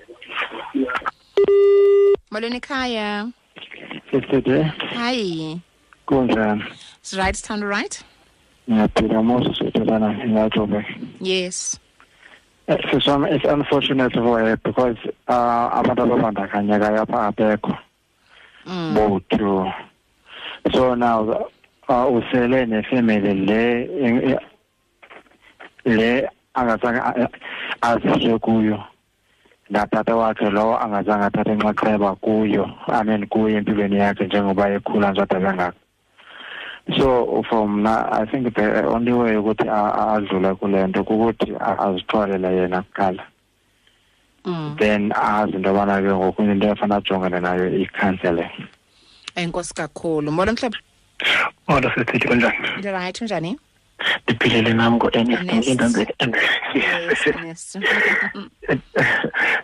Speaker 1: molweni ekhaya.
Speaker 7: Sisithe
Speaker 1: hayi
Speaker 7: kunjani?
Speaker 1: right sithanda right
Speaker 7: Ngiyaphila Moses sithelana ngajobe.
Speaker 1: yes
Speaker 7: Siswami it's unfortunate for her because uh abantu ababandakanyeka apha abekho
Speaker 1: mm.
Speaker 7: both. So now uh usele nefamily le in- le angazange aziswe kuyo. Natata wakhe lowo angazange athathe inxaxheba kuyo i mean kuyo empilweni yakhe njengoba ekhula nje ade kangaka. So for mna i think the only way ukuthi a- a- adlule kule nto kukuthi a- azixolele yena kuqala.
Speaker 1: Mm.
Speaker 7: then azi into yobana ke ngoku into efana ajongane nayo i-counselling
Speaker 1: enkosi kakhulu. Molo mhlobo
Speaker 4: Molo sisithi kunjani?
Speaker 1: ndirayithi njani?
Speaker 4: Ndiphilile nam
Speaker 1: ngu-ns.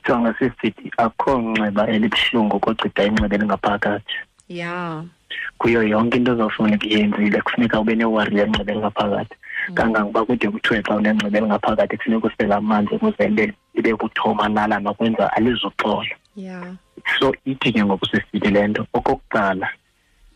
Speaker 4: Jonga sisithi akho nxeba elibuhlungu kogqida inxeba elingaphakathi.
Speaker 1: ya
Speaker 4: Kuyo yonke into ozawufuna kuyenzile kufuneka ube newari yenxeba elingaphakathi. Kangangoba kude kuthiwe xa unenxeba elingaphakathi kufuneka usele amanzi ukuze libe kuthoma kuthomalala nokwenza alizuxola. so ithi ke ngoku sisithi le nto okokuqala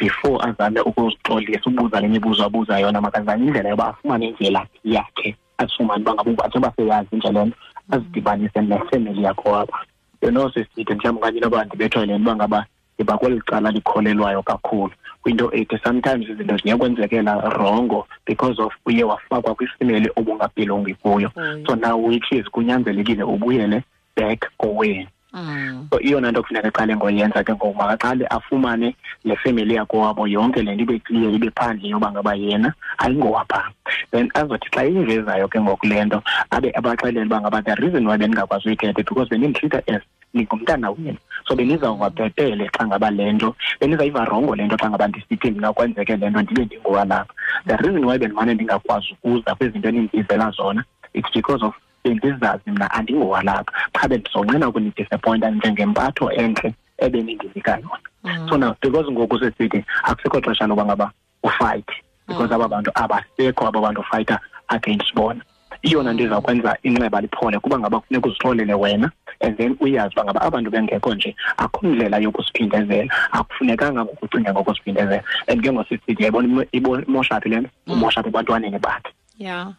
Speaker 4: before azame ukuzixolisa ubuza le mibuzo abuza yona makazame indlela yoba afumane indlela yakhe azifumane uba ngabe njengoba seyazi nje le nto azidibanise nefemeli yakho apha. You know sisithi mhlawumbi okanye inoba ndibethwa yile nto uba ngaba ndiba kweli cala likholelwayo kakhulu. Kwinto ethi sometimes izinto ziyakwenzekela rongo because of uye wafakwa kwifemeli obungabhilongi kuyo.
Speaker 1: Kuyo.
Speaker 4: so now which is kunyanzelekile ubuyele back kowenu
Speaker 1: Mm.
Speaker 4: so iyona nto kufuneka eqale ngoyenza ke ngoku makaqale afumane le family yakowabo yonke le nto ibe clear ibe phandle yoba ngaba yena ayingowapha. Then azothi xa iyivezayo ke ngoku le nto abe abaxelele uba ngaba the reason why bendingakwazi uyithethe because bendimtreata as ningumntana wenu. So benizawuva bhetele xa ngaba le nto benizayiva rongo le nto xa ngaba ndisithi mna kwenzeke le nto ndibe ndingowalapha. The reason why bendimane ndingakwazi ukuza kwizinto enindizela zona it's because of bendizazi mna andingowalapha qha bendizonqena ukunidisappointa njengempatho entle ebenindinika yona so now because ngoku sesithi akusekho xesha loba ngaba ufayithe because aba bantu abasekho aba bantu fighter against bona. Iyona nto izawukwenza inxeba liphole. Kuba ngaba kufuneka uzixolele wena and then uyazi uba ngaba abantu bengekho nje akho ndlela yokusiphindezela. Akufunekanga ngokucinga ngokusiphindezela. And ke ngosisithi yayibona imoshaphi le nto? Umoshaphi ebantwaneni bakhe.
Speaker 1: Ya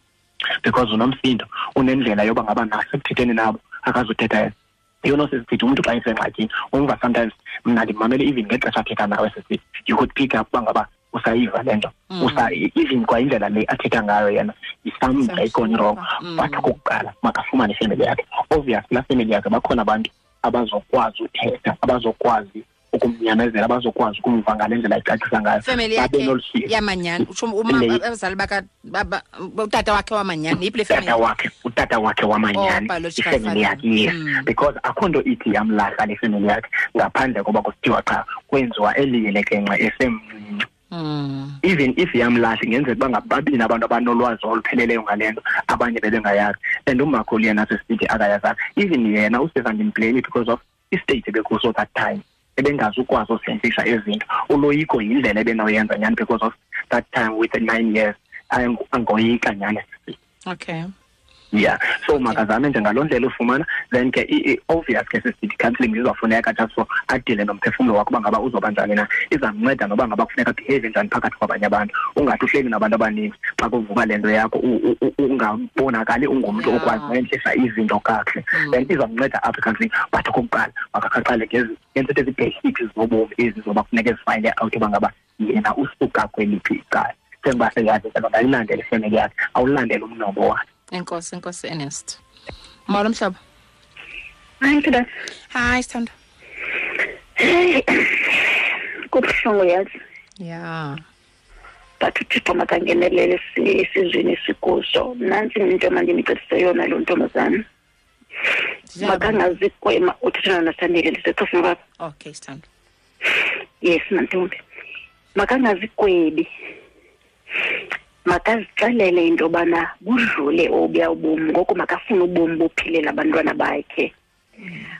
Speaker 4: because unomsindo unendlela yoba ngaba nasekuthetheni nabo akazuthetha yena. Yona sesithi umntu xa esengxakini umva sometimes mna ndimamele even ngexesha athetha nawe sesithi you could pick up uba ngaba usayiva le nto. Usa even kwayindlela le athetha ngayo yena isamva ikoni wrong.
Speaker 1: Mm.
Speaker 4: but okokuqala makafumane ifemeli yakhe. Obvious la family yakhe bakhona abantu abazokwazi uthetha abazokwazi ukumnyamezela bazokwazi ukumva ngale ndlela icacisa ngayo. Babe
Speaker 1: yakhe yamanyani abazali utata wakhe wamanyani
Speaker 4: utata wakhe utata wakhe wamanyani ifemeli yakhe yes because akho nto ithi yamlahla le family? yakhe ngaphandle koba kusithiwa qha kwenziwa eliyelekenxa esemncinci
Speaker 1: Mm.
Speaker 4: even if yamlahla ngenzeka uba ngababini abantu abanolwazi olupheleleyo ngale nto abanye bebengayazi and umakhulu yena sesithi akayazanga even yena useza ndimblame because of istate ebekuso that time ebengazi ukwazi usenzisha izinto. Uloyiko yindlela ebenoyenza because of that time with nine years Ango- angoyika nyani.
Speaker 1: Okay
Speaker 4: yeah. So makazame nje ngaloo ndlela ufumana then ke i- i- obvious ke sisithi counselling izafuneka just for adile nomphefumlo wakho uba ngaba uzoba njani na. Izamnceda noba ngaba kufuneka behave njani phakathi kwabanye abantu ungathi uhleli nabantu abaninzi xa kuvuka le nto yakho ungabonakali ungumntu okwazi noyentlisa izinto kakuhle. Then izamnceda apha ecounselling but okokuqala makakaqale ngezi ngentetho ezi-basics zobomi ezi zoba kufuneka zifayile out uba ngaba yena usuka kweliphi icala. Njengoba seyazi ke ayilandele ifemeli yakhe awulandele umnombo wakhe
Speaker 1: enkosi enkosi ernest. Molo mhlobo
Speaker 8: hayi
Speaker 1: hayi sithando.
Speaker 8: Kubuhlungu yazi.
Speaker 1: Ya.
Speaker 8: But uthixo makangenelele esizwini esizweni esikuso. Nantsi into emandinicebise yona loo ntombazana. Makangazigwema uthithana nasandile lisexesheni baba.
Speaker 1: Okay sithando.
Speaker 8: Yes mantombi. Makangazigwebi makazixelele into yobana budlule obuya ubomi ngoku makafune ubomi bophilela abantwana bakhe.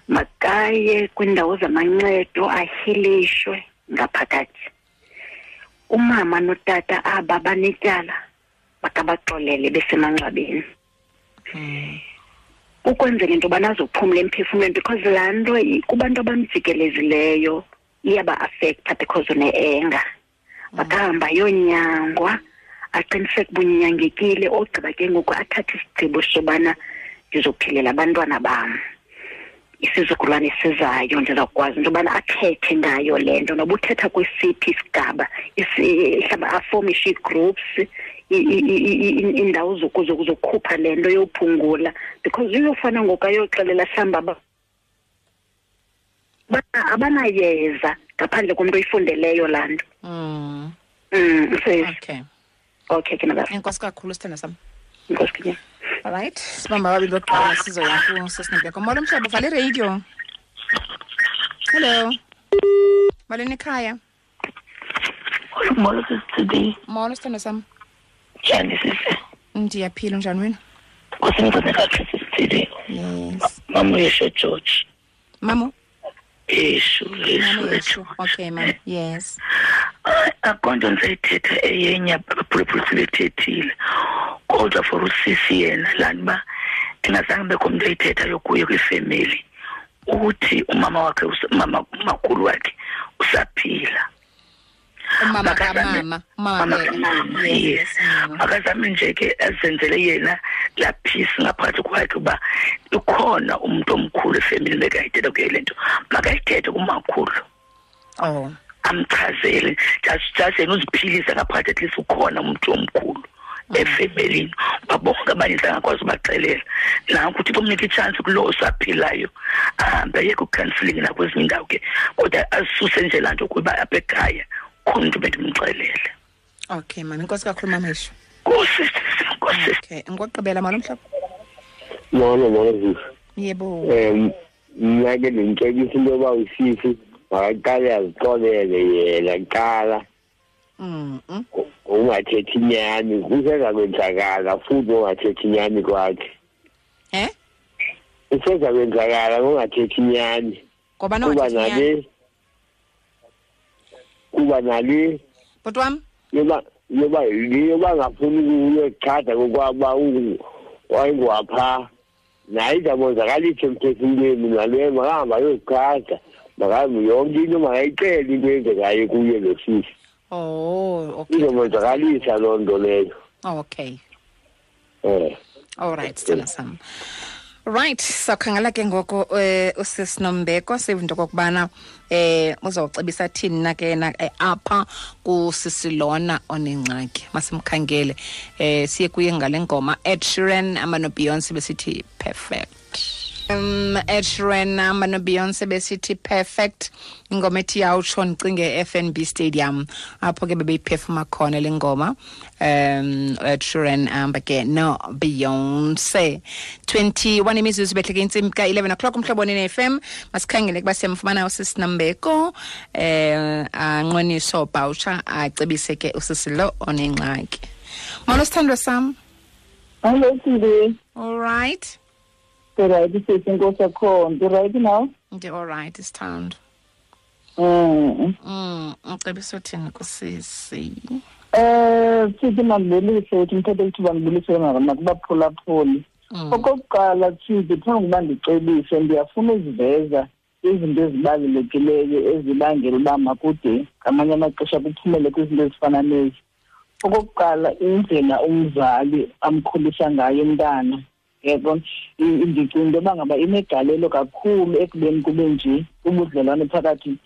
Speaker 8: Makaye kwiindawo zamancedo ahilishwe ngaphakathi. Umama notata aba banetyala makabaxolele besemangcwabeni. Ukwenzela into yobana azophumla emphefumlweni because laa nto kubantu abamjikelezileyo iyaba-afektha because une-enga makahamba yonyangwa aqiniseke uba unyangekile ogqiba ke ngoku athathe isigqibo sobana ndizophilela abantwana bam. Isizukulwane sizayo ndizawukwazi into yobana athethe ngayo le nto noba uthetha kwisiphi isigaba isi- mhlawumbi afomishe ii-groups i- i- i- i- i- iindawo zoku- zoku- le nto yophungula because uyofana ngoku ayoxelela mhlawumbi aba- bana- abanayeza ngaphandle komntu oyifundeleyo laa nto.
Speaker 1: Mm.
Speaker 3: Mm,
Speaker 1: okay
Speaker 3: Okay ke nabasi.
Speaker 1: enkosi kakhulu sithanda sam
Speaker 3: allright ke.
Speaker 1: alright sibamba ababili bokuqala sizo yakho sesinebeko molo mhlobo vale iradio. Hello. Malini ekhaya?
Speaker 3: Molo sisidi.
Speaker 1: molo sithanda sam
Speaker 3: njani sise
Speaker 1: ndiyaphila njani wena?
Speaker 3: Kusenze kahle sisidi.
Speaker 1: yes.
Speaker 3: Mama uyesho George.
Speaker 1: mamo
Speaker 3: Yesho
Speaker 1: mamo
Speaker 3: yesho.
Speaker 1: yesho okay mam yes.
Speaker 3: Akonto ngisayithetha eyenye abaphulaphula bethethile kodwa for usisi yena lani ba ndingazange bekho mntu ayithethayo kuye kwifemeli uthi umama wakhe us- umama umakhulu wakhe usaphila.
Speaker 1: Umama
Speaker 3: Makazame-
Speaker 1: kamama umama
Speaker 3: mama
Speaker 1: ke-
Speaker 3: kamama
Speaker 1: yes,
Speaker 3: yes.
Speaker 1: yes, mm.
Speaker 3: makazame nje ke azenzele yena peace ngaphakathi kwakhe uba ukhona umntu omkhulu efemelini bekayithetha kuye le nto. Makayithethe kumakhulu.
Speaker 1: Oh.
Speaker 3: Amchazele. Just just yena uziphilisa ngaphakathi at least ukhona umntu omkhulu efemelini uba bonke abaninzi angakwazi ubaxelela. Nanko uthi bomnika itshansi kulo osaphilayo ahambe ayeke ukhanseling nakwezinye indawo ke kodwa asuse nje laa nto kuba apha ekhaya khona umntu bendimxelele
Speaker 1: okay mama inkosi kakhulu mama
Speaker 3: ngosisi ngosisi
Speaker 1: okay ngokugqibela malo mhlobo
Speaker 9: molo molo sisi
Speaker 1: yebo.
Speaker 9: Um mna ke ndimcebisa into yoba usisi makaqale azixolele yena kuqala. Ungathethi inyani kuseza kwenzakala futhi ungathethi inyani kwakhe.
Speaker 1: Eh
Speaker 9: useza kwenzakala ngongathethi inyani
Speaker 1: ngoba
Speaker 9: nale kuba nale
Speaker 1: bhuti wam
Speaker 9: yoba yoba yoba ngafuni ukuyochada kokwaba wayengwapha naye izamonzakalisa emphefumlweni naleyo makahamba ayozichada makahambe yonke into makayicele into eyenzekayo kuye lo sisi.
Speaker 1: Oh okay.
Speaker 9: Izomonzakalisa loo nto leyo.
Speaker 1: Okay.
Speaker 9: Um
Speaker 1: all right sithanda sam. Right sawukhangela ke ngoku eh usisi nombeko siva into kokubana eh uzawucebisa thini na ke na eh, apha kusisi lona onengxaki. Masimkhangele eh siye kuye ngale ngoma Ed Sheeran amano Beyonce besithi perfect. Um Ed Sheeran amano Beyonce besithi perfect. Ingoma ethi yawutsho ndicinge FNB Stadium. Apho ke bebeyiphefuma khona le ngoma. Um Ed Sheeran amba ke no Beyonce 21 imizuzu behleke intsimbi ka-11 o'clock umhlobo ne FM masikhangele kuba siyamfumana usisi Nambeko. Eh anqoniso bawutsha acebise ke usisi lo onengxaki. Molo sithandwa sam.
Speaker 3: Hello
Speaker 1: all right
Speaker 3: Right, this is Nkosi Akhondo. Right now?
Speaker 1: ndi all right sithando
Speaker 3: Mm.
Speaker 1: mm ucebisa uthini kusisi
Speaker 3: Eh, sithi mandibulise uthi mthetho lithuba ndibulise nakubaphulaphuli.
Speaker 1: Mm.
Speaker 3: Okokuqala Chizi phambi kuba ndicebise ndiyafuna uziveza izinto ezibalulekileyo ezibangela uba makude ngamanye amaxesha kuphumele kwizinto ezifana nezi okokuqala indlela umzali amkhulisa ngayo umntana yabona I- ndicinga into yoba ngaba inegalelo kakhulu ekubeni kube nje ubudlelwane phakathi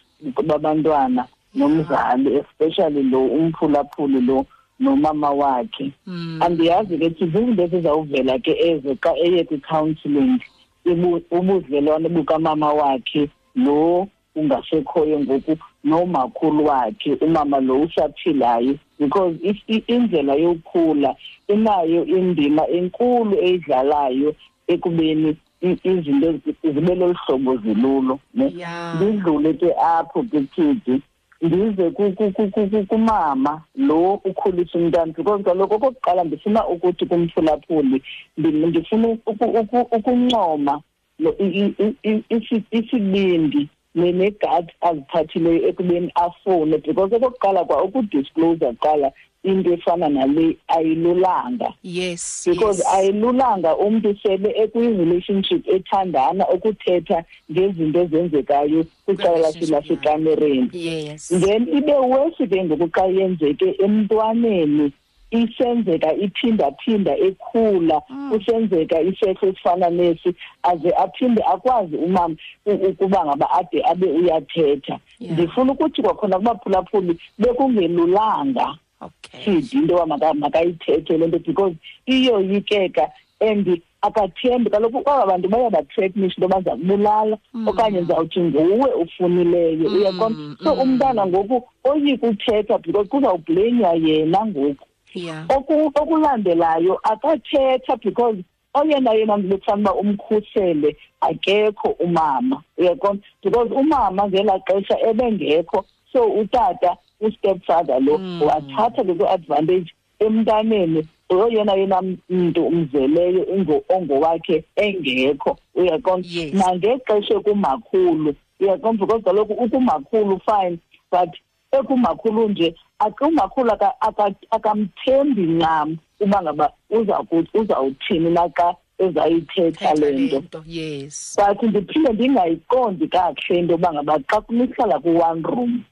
Speaker 3: babantwana nomzali especially lo umphulaphuli lo nomama wakhe
Speaker 1: Mm.
Speaker 3: andiyazi ke thi zizinto ezizawuvela ke ezo xa eye kwi-counselling ibu- ubudlelwane bukamama wakhe lo ungasekhoyo ngoku nomakhulu wakhe umama lo usaphilayo because if- i- indlela yokhula inayo indima enkulu eyidlalayo ekubeni i- izinto zi- zibe lolu hlobo zilulo ne
Speaker 1: Yeah.
Speaker 3: ndidlule ke apho ke kidi ndize ku- ku- ku- ku- ku- kumama lo ukhulisa umntana because kaloku okokuqala ndifuna ukuthi kumphulaphuli ndi- ndifuna uku- uku- ukuncoma lo- i- i- i- isi- isibindi ne- negadi aziphathileyo ekubeni afune because okokuqala kwa ukudisclose kuqala into efana nale ayilulanga.
Speaker 1: Yes
Speaker 3: because
Speaker 1: yes.
Speaker 3: ayilulanga umntu sele ekwi-relationship ethandana ukuthetha ngezinto ezenzekayo kwicala
Speaker 1: Kwi-relationship,
Speaker 3: lasekamereni
Speaker 1: yes.
Speaker 3: Then ibe wesi ke ngoku xa yenzeke emntwaneni. Isenzeka iphindaphinda ekhula kusenzeka isehlo esifana nesi aze aphinde akwazi umama u- ukuba ngaba ade abe uyathetha.
Speaker 1: Yeah.
Speaker 3: ndifuna ukuthi kwakhona kubaphulaphuli bekungelulanga.
Speaker 1: Okay.
Speaker 3: Sidi into yoba maka- makayithethe le nto because iyoyikeka and akathembi. Kaloku aba bantu bayabathreatnisha into yoba ndiza kubulala okanye ndizawuthi nguwe ufunileyo uyaqonda so umntana ngoku oyika uthetha because kuzawubhlenywa yena ngoku.
Speaker 1: Yeah.
Speaker 3: Oku- okulandelayo akathetha because oyena yena mntu bekufanele uba umkhusele akekho umama uyaqonda because umama ngelaa xesha ebengekho so utata ustepfather lo wathatha lezo advantage emntaneni oyena yena mntu umzeleyo ongowakhe engekho uyaqonda nangexesha ekumakhulu uyaqonda because kaloku ukumakhulu fine but ekumakhulu nje ake- umakhulu aka- aka- akamthembi ncam uba ngaba uza ku- uzawuthini na xa ezayithetha le nto.
Speaker 1: nto yes.
Speaker 3: But ndiphinde ndingayiqondi kakuhle into yoba ngaba xa nihlala ku-one room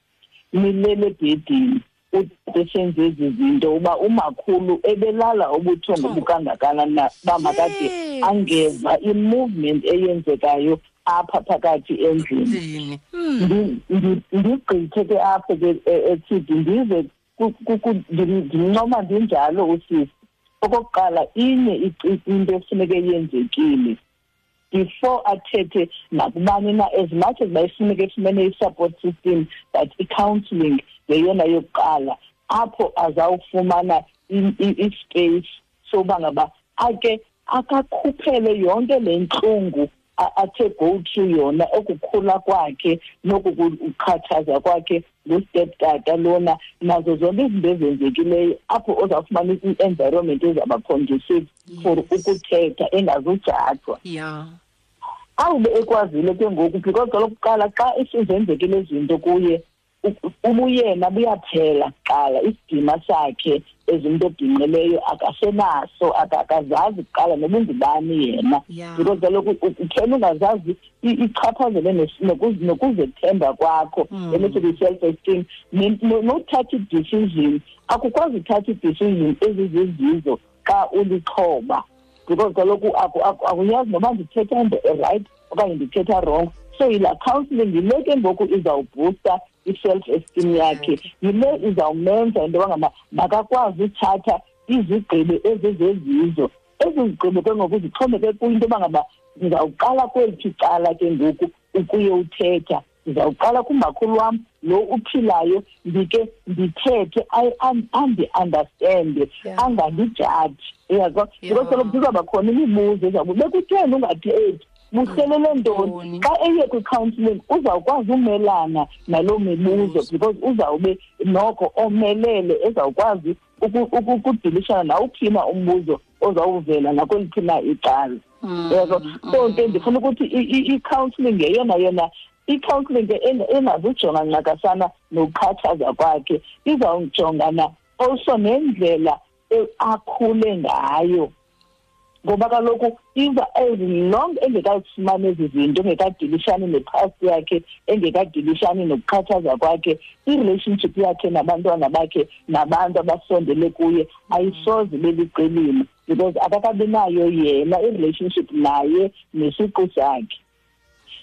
Speaker 3: nilele ebhedini utata esenze ezi zinto uba umakhulu ebelala ubuthongo bukangakanani na uba makade
Speaker 1: Yes.
Speaker 3: angeva i-movement eyenzekayo apha phakathi endlini.
Speaker 1: Ndini
Speaker 3: Ndi- ndi- ndigqithe ke apho ke e- ethidi ndize ku- ku- ku- ndim- ndimncoma ndinjalo usisi okokuqala inye ici- into efuneke yenzekile. Before athethe nakubani na as much as bayifuneka efumene i-support system but i-counselling yeyona yokuqala apho azawufumana i- i- ispace soba ngaba ake akakhuphele yonke le ntlungu a- athe go through yona okukhula kwakhe nokukukhathaza kwakhe ngusteptata lona. Nazo zonke izinto ezenzekileyo apho ozawufumana i-environment ezaba conducive for ukuthetha engazujajwa
Speaker 1: yeah
Speaker 3: awube ekwazile ke ngoku because kaloku kuqala xa isizenzekile izinto kuye ubuyena buyaphela kuqala. Isidima sakhe ezimntu obhinqileyo akasenaso aka- akazazi kuqala noba ungubani yena.
Speaker 1: Yeah.
Speaker 3: because kaloku u- uphela ungazazi i- ichaphazele nes- nokuzi- nokuzethemba kwakho.
Speaker 1: Mm.
Speaker 3: elithi kwi-self esteem ne- no- nothatha i-decision akukwazi uthatha i-decision ezizizizo xa ulixhoba. Because kaloku aku- aku- akuyazi noba ndithetha into right okanye ndithetha wrong. So yila counselling yile ke ngoku izawubhusta i-self esteem yakhe yile izawumenza into yoba ngaba makakwazi uthatha izigqibo ezizezizo ezi zigqibo ke ngoku zixhomeke kwinto yoba ngaba ndizawuqala kweliphi cala ke ngoku ukuye uthetha. Ndizawuqala kumakhulu wam lo uphilayo ndike ndithethe I- an- andi-understande
Speaker 1: Yeah.
Speaker 3: angandijaji. Uyaqo
Speaker 1: Yeah.
Speaker 3: because kaloku kuzawuba khona imibuzo ezawuba bekutheni ungathethi? Buhlelele ntoni
Speaker 1: Ntoni?
Speaker 3: xa eye kwi-counselling uzawukwazi umelana naloo mibuzo because uzawube noko omelele ezawukwazi uku- uku- ukudilishana nawuphi na umbuzo ozawuvela nakweliphi na icala. Yebo? So ke ndifuna ukuthi i- i- i-counselling yeyona yona i-counselling ke eng- engazujonga ncakasana nokukhathaza kwakhe izawujongana also nendlela e- akhule ngayo. Ngoba kaloku iza as long engekazifumani ezi zinto engekadilishani nepast yakhe engekadilishani nokukhathaza kwakhe i-relationship yakhe nabantwana bakhe nabantu abasondele kuye ayisoze beliqilima because akakabi nayo yena i-relationship naye nesiqu sakhe.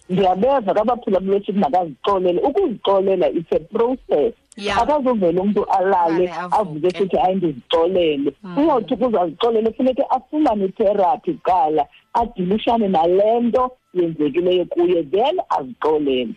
Speaker 3: Ndiyabeva kabaphulaphula esithi makazixolele ukuzixolela it's a process.
Speaker 1: Yeah.
Speaker 3: akazuvela umntu alale
Speaker 1: Ale, avuke.
Speaker 3: avuke sithi hayi ndizixolele uyawuthi ukuze azixolele funeke afumane itherapy kuqala adilishane nale nto yenzekileyo kuye then azixolele.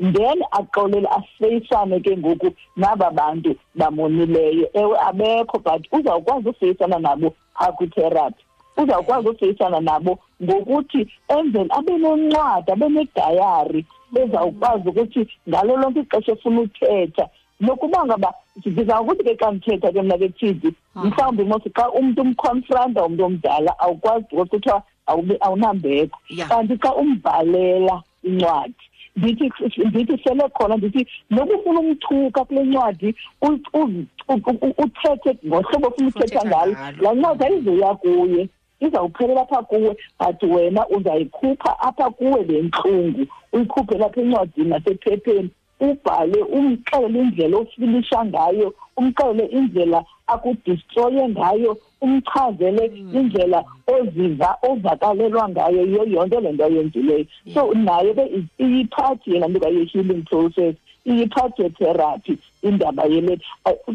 Speaker 3: Then axolele afeyisane ke ngoku naba bantu bamonileyo. Ewe abekho but uzawukwazi ufeyisana nabo phaa kwitherapy. Uzawukwazi ufeyisana nabo ngokuthi enzele abe nencwadi abe nedayari ezawukwazi ukuthi ngalo lonke ixesha efuna uthetha nokuba ngaba ndizawukuthi ke xa ndithetha ke mna ke thizi mhlawumbi mos xa umntu umconfronta umntu omdala awukwazi because kuthiwa awube- awunambeko
Speaker 1: Yeah.
Speaker 3: kanti xa umbhalela incwadi ndithi ndithi sele khona ndithi nokufuna umthuka kule ncwadi u- u- u- u- uthethe ngohlobo ofuna uthetha
Speaker 1: Uthetha
Speaker 3: ngalo
Speaker 1: ngalo.
Speaker 3: laa ncwadi ayizuya kuye izawuphelela apha kuwe but wena uzayikhupha apha kuwe le ntlungu uyikhuphe lapha encwadini nasephepheni. Ubhale umxelele indlela ofilisha ngayo umxelele indlela akudistroye ngayo umchazele indlela oziva ovakalelwa ngayo. Yiyo yonke le nto ayenzileyo. So nayo ke i- iyiphathi yena nto kaye-healing process iyiphathi yetherapy indaba yele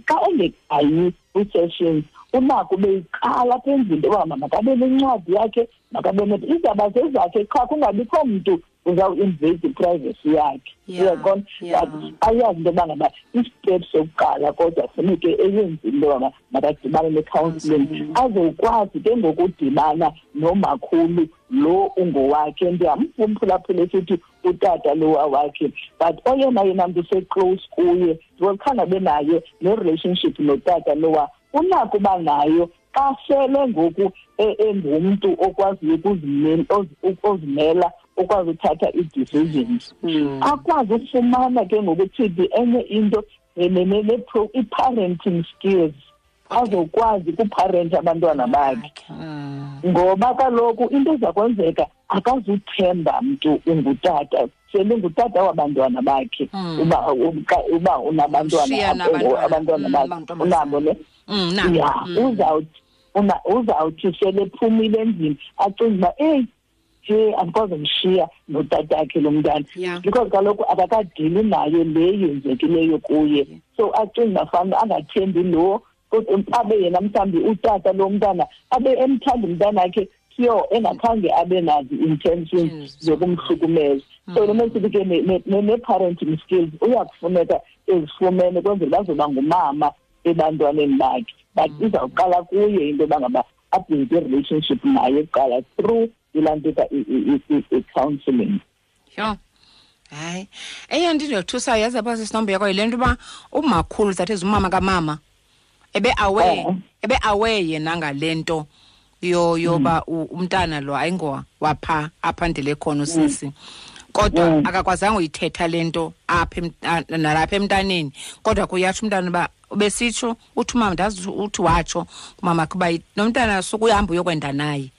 Speaker 3: xa engekayi kwi-sessions unako beyiqala apha endlini into yoba makabe nencwadi yakhe makabe ne izaba zezakhe qha kungabikho mntu uzawuinvade iprivacy yakhe.
Speaker 1: Yeah,
Speaker 3: uyaqona
Speaker 1: yeah.
Speaker 3: but ayazi into yoba ngaba istep sokuqala kodwa funeke eyenzile into yoba makadibane ne-counselling azokwazi ke ngokudibana nomakhulu lo ungowakhe ndiyamva umphulaphula esithi utata lowa wakhe but oyena yena mntu seclose kuye ndiwakhange benayo ne-relationship notata lowa unako uba nayo xa sele ngoku e- engumntu okwaziyo ukuzimela- ozi- ozimela okwazi uthatha ii-decisions akwazi ukufumana ke ngokuthi enye into ne- ne- ne- ne- pro- i-parenting skills azokwazi ukuparenta abantwana bakhe
Speaker 1: Mm.
Speaker 3: ngoba kaloku into eza kwenzeka akazuthemba mntu ungutata selingutata wabantwana bakhe
Speaker 1: Mm.
Speaker 3: uba uba- uba unabantwana
Speaker 1: Ushiya
Speaker 3: abo-
Speaker 1: nabantwana,
Speaker 3: abantwana
Speaker 1: mm,
Speaker 3: bakhe
Speaker 1: amantombazana.
Speaker 3: unabo ne
Speaker 1: Mm, nako.
Speaker 3: Ya
Speaker 1: Mm.
Speaker 3: uzawuthi una uzawuthi selephumile endlini acinga uba eyi nje andikwazi umshiya notatakhe lo mntana
Speaker 1: Yeah.
Speaker 3: because kaloku akakadili nayo le yenzekileyo kuye so acinga uba fanuba angathembi lo kodwa abe yena mhlawumbi utata lo mntana abe emthanda umntanakhe pure engakhange abe nazo intentions
Speaker 1: Yes.
Speaker 3: zokumhlukumeza so lo mesithi ke ne- ne- ne- ne-parenting skills uyakufuneka ezifumene kwenzela bazoba ngumama ebantwaneni bakhe. But izawuqala kuye into yoba ngaba abhilde i-relationship naye kuqala through ilaa nto ka- i- i- i- i-counselling
Speaker 1: yho. Hayi. Eyo nto indothusayo yazi apha sisinombo yakho yile nto uba umakhulu that is umama kamama ebe aware
Speaker 3: Eh.
Speaker 1: ebe aware yena ngale nto yo yoba u- umntana lo ayingowa wapha apha ndele khona usisi. Kodwa
Speaker 3: Mm.
Speaker 1: akakwazanga uyithetha le nto apha em- a- nalapha emntaneni kodwa kuyatsho umntana uba ubesitsho uthi umama ndazi uthi watsho kumama kuba i- nomntana sukuyahamba uyokwenda naye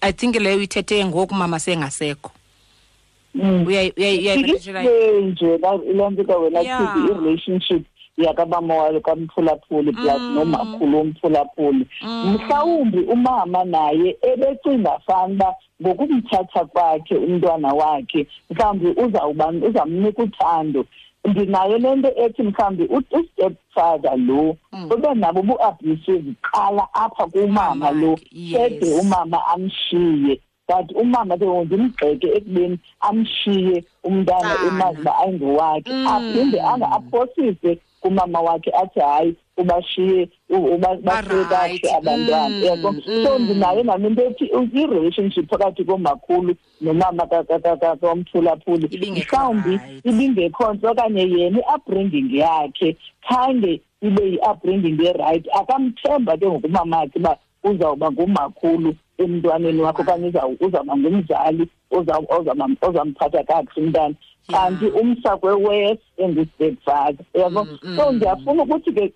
Speaker 1: i think leyo uyithethe ngoku umama sengasekho
Speaker 3: Mm.
Speaker 1: Uyayi- uyayi- uyayibethethelayo
Speaker 3: ihle nje la- ile nto ka wena
Speaker 1: Yeah.
Speaker 3: thithi i-relationship yakabama walo kamphulaphuli plus
Speaker 1: Mm.
Speaker 3: nomakhulu womphulaphuli mhlawumbi umama naye ebecinga fanuba ngokumthatha kwakhe umntwana wakhe mhlawumbi uzawuba uzamnika uthando ndinayo le nto ethi mhlawumbi ustep father lo
Speaker 1: Mm.
Speaker 3: ube nabo bu-abusive qala apha kumama
Speaker 1: Mama,
Speaker 3: lo
Speaker 1: yes.
Speaker 3: kede umama amshiye but umama ke ngoku ndimgxeke ekubeni amshiye umntana
Speaker 1: Mntana.
Speaker 3: emazi uba ayingowakhe
Speaker 1: Mm.
Speaker 3: aphinde anga aphosise kumama wakhe athi hayi ubashiye u- uba- bashiye
Speaker 1: Ba-right.
Speaker 3: kakuhle abantwana
Speaker 1: Mm,
Speaker 3: yabo so
Speaker 1: mm.
Speaker 3: ndinayo nami into ethi i-relationship phakathi komakhulu nomama ka- ka- ka- ka- kamphulaphuli
Speaker 1: Ibingekho
Speaker 3: mhlawumbi
Speaker 1: right.
Speaker 3: ibingekho nto okanye yena i-upbringing yakhe khange ibe yi-upbringing erayithi akamthemba ke ngokumamakhe uba uzawuba ngumakhulu emntwaneni wakhe okanye uza- uzawuba ngumzali oza- ozama- ozamphatha kakuhle umntana kanti umsa kwe-west engu-stepfather yabo
Speaker 1: Mm,
Speaker 3: so
Speaker 1: mm.
Speaker 3: ndiyafuna ukuthi ke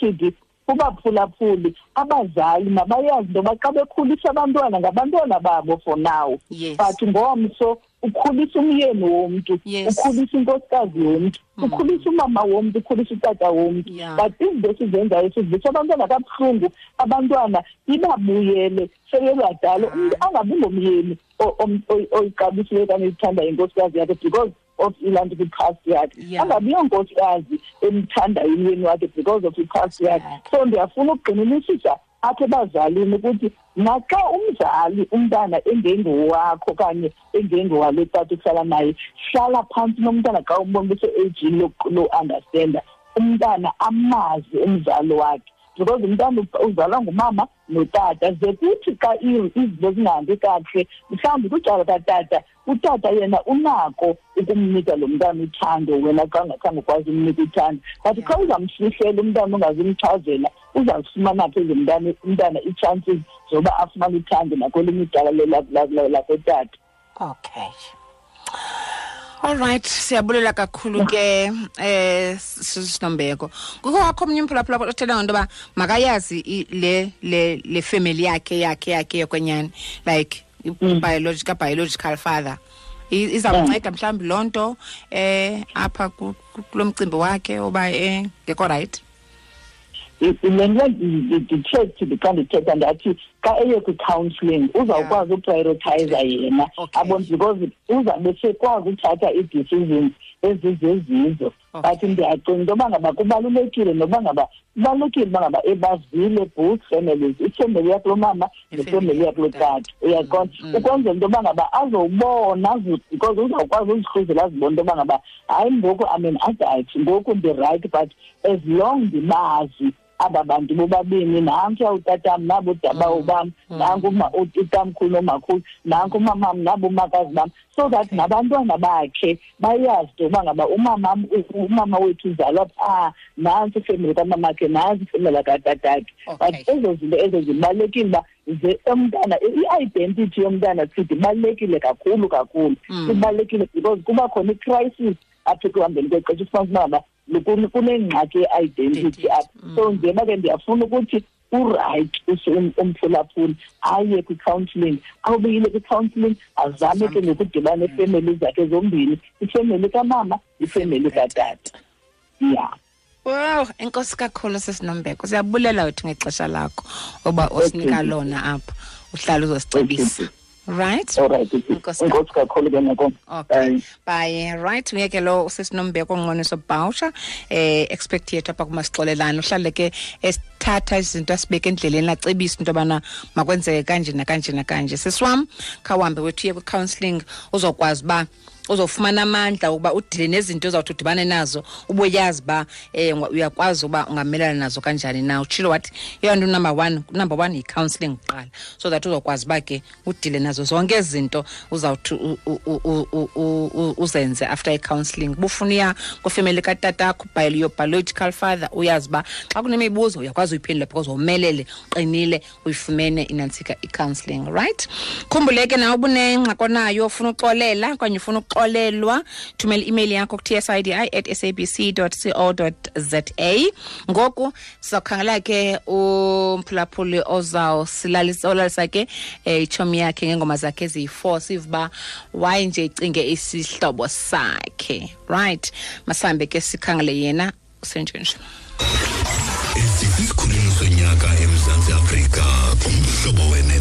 Speaker 3: tidi kubaphulaphuli abazali mabayazi into yoba xa bekhulisa abantwana ngabantwana babo for now
Speaker 1: Yes.
Speaker 3: but ngomso ukhulisa umyeni womntu
Speaker 1: Yes.
Speaker 3: ukhulisa inkosikazi yomntu ukhulisa umama womntu ukhulisa utata womntu
Speaker 1: Yeah.
Speaker 3: but izinto esizenzayo sizisa abantwana kabuhlungu abantwana ibabuyele sebebadala umntu angabi ngomyeni o- om- oy- oyixabisileyo okanye ezithandayo inkosikazi yakhe because of ilaa nto kwi-past yakhe.
Speaker 1: Yeah.
Speaker 3: angabi yonkosikazi emthandayo umyeni wakhe because of i-past yakhe. So ndiyafuna ukugxininisisa apha ebazalini ukuthi naxa umzali umntana engengowakho okanye engengowale tata uhlala naye hlala phantsi nomntana xa umbona use-agini lo-understanda umntana amazi umzali wakhe. Because umntana uzalwa ngumama notata ze kuthi xa i- izinto zingahambi kakuhle mhlawumbi kwicala katata utata yena unako ukumnika lo mntana uthando wena xa ungakhange ukwazi umnika uthando but xa uzamfihlela umntana ungazimchazela uzazifumana phi mntana umntana ii-chances zoba afumane uthando nakwelinye icala le- la- la- la- lakotata
Speaker 1: okay alright siyabulela kakhulu ke eh sisinombeko. Kukho wakho omnye umphulaphula othetha ngento yoba makayazi le le le family yakhe yakhe yakhe yokwenyani like biological biological father. Izawunceda mhlawumbi loo nto eh apha ku- ku- kulo mcimbi wakhe oba engekho right?
Speaker 3: Le nto ndithethe xa ndithetha ndathi xa eye kwi-counselling uzawukwazi uprioritiza yena. Abone because uzawube sekwazi uthatha ii-decisions ezizezizo but ndiyacinga into yoba ngaba kubalulekile noba ngaba kubalulekile uba ngaba ebazile both families ifemeli yakulo mama nefemeli yakulo tata uyaqonda mm, mm. ukwenzela into yoba ngaba azowubona because uzawukwazi uzihluzela azibona into yoba ngaba hayi ngoku i mean adayithi ngoku ndi-right but as long ndibazi aba bantu bobabini nankuya utatam nabo udabawo bam nanku uma- ut- utamkhulu nomakhulu nanku umamam nabo umakazi bam so that nabantwana bakhe bayazi into yoba ngaba umamam u- umama wethu uzalwa phaa nantsi ifemeli kamamakhe nantsi ifemeli katatakhe
Speaker 1: Okay.
Speaker 3: but ezo zinto ezo zibalulekile uba ze umntana i-identity yomntana sithi ibalulekile kakhulu kakhulu.
Speaker 1: Mm.
Speaker 3: ibalulekile because kuba khona i-crisis apha ekuhambeni kwexesha. Ufumanisa uba ngaba kune- kunengxaki ye-identity
Speaker 1: Identity,
Speaker 3: apha
Speaker 1: mm.
Speaker 3: so njengoba ke ndiyafuna ukuthi urayithi um- umphulaphuli aye kwi-counselling. Awubuyile kwi-counselling azame ke ngokudibana neefemeli zakhe zombini ifemeli kamama ifemeli katata. Ya.
Speaker 1: Wow enkosi kakhulu sesinombeko. Siyabulela wethu ngexesha lakho oba osinika
Speaker 3: Okay.
Speaker 1: lona apha. Uhlala uzosicebisa. Right?
Speaker 3: Olright
Speaker 1: Enkosi
Speaker 3: inkosi kakhulu ke
Speaker 1: okay. Bye. Right uyeke lo usesinombeko onqoniso bhawusha eh expect yethu apha kumasixolelana uhlale ke esithatha izinto asibeke endleleni acebise into yobana makwenzeke kanje nakanje nakanje. Sisiwam khawuhambe wethu uye kwi-counselling uzokwazi uba uzofumana amandla ukuba udile nezinto ozawuthi udibane nazo ubuyazi uba um uyakwazi uba ungamelana nazo kanjani na. Utshilo wathi eyona nto number one number one yi-counselling kuqala. So that uzokwazi uba ke udile nazo zonke ezinto zinto uzawuthi uzenze after i-counselling. Bufuna uya kwifemeli katatakho biological father uyazi uba xa kunemibuzo uyakwazi uyiphendula because womelele uqinile uyifumene inantsika i-counseling right? Khumbuleke nawe ubunengxaki nayo ufuna uxolela okanye ufuna ukuxolelwa thumela i-email yakho ku-tsidi at sabc co za ngoku sizawukhangela ke umphulaphuli ozawusilalisa olalisa ke um yakhe ngeengoma zakhe eziyi-four sive uba waye nje icinge isihlobo sakhe right? Masihambe ke sikhangele yena usenjenje
Speaker 2: sonyaka emzantsi afrika umhlobo wenene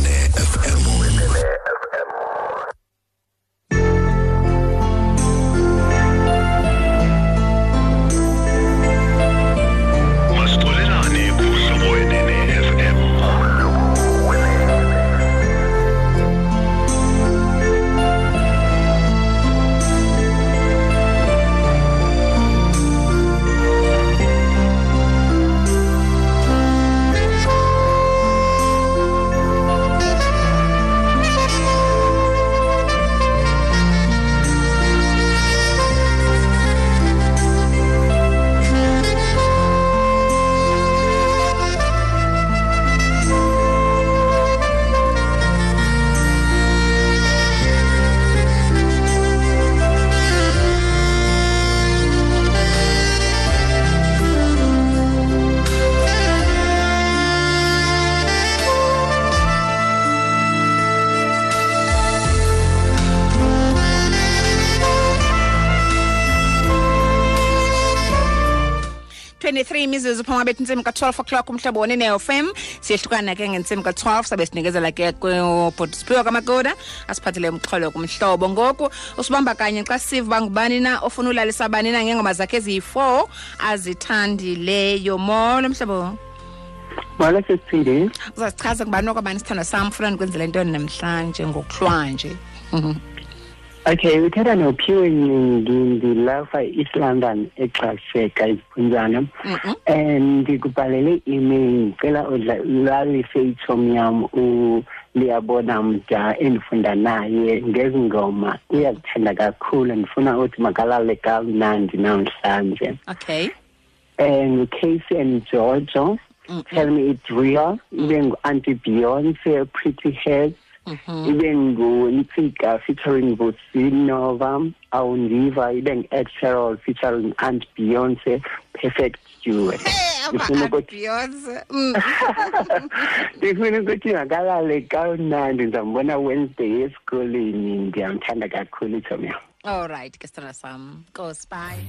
Speaker 1: twenty-three phama bethu intsimi ka-twelve o'clock umhlobo wone-nfm siyehlukana ke ngentsimi ka-twelve sabe sinikezela ke kubhodisiphiwa kwamakoda asiphathele umxholo kumhlobo. Ngoku usibamba kanye xa sive uba ngubani na ofuna ulalisa bani na ngeengoma zakhe eziyi-4 azithandileyo. Molo mhlobo.
Speaker 10: Molo sesiphindile
Speaker 1: uzasichaza ngubani okwabani isithandwa sam funa ndikwenzela ntoni namhlanje ngokuhlwa nje
Speaker 10: Okay, we had an opinion in the Lafa East London eXhaseka
Speaker 1: isiphunzana.
Speaker 10: And the ngikubhalele email ngicela udlalise ithomi yami u liyabona mda endifunda naye ngezingoma. Uyakuthanda kakhulu ndifuna ukuthi in kamnandi namhlanje.
Speaker 1: Okay.
Speaker 10: Um casey and georgia mm -hmm. tell me it's real mm. ibe ngu-anti beyonce pretty heads. Mm-hmm. ibe nguntsika featuring vosinova awundiva ibe ngu-ed cheryl featuring aunt beyonce perfect
Speaker 1: stewart mm.
Speaker 10: ndifuna ukuthi makalale kamnandi ndizambona wednesday esikoleni ndiyamthanda kakhulu ithomyam
Speaker 1: all right ke sam.
Speaker 10: Kosbye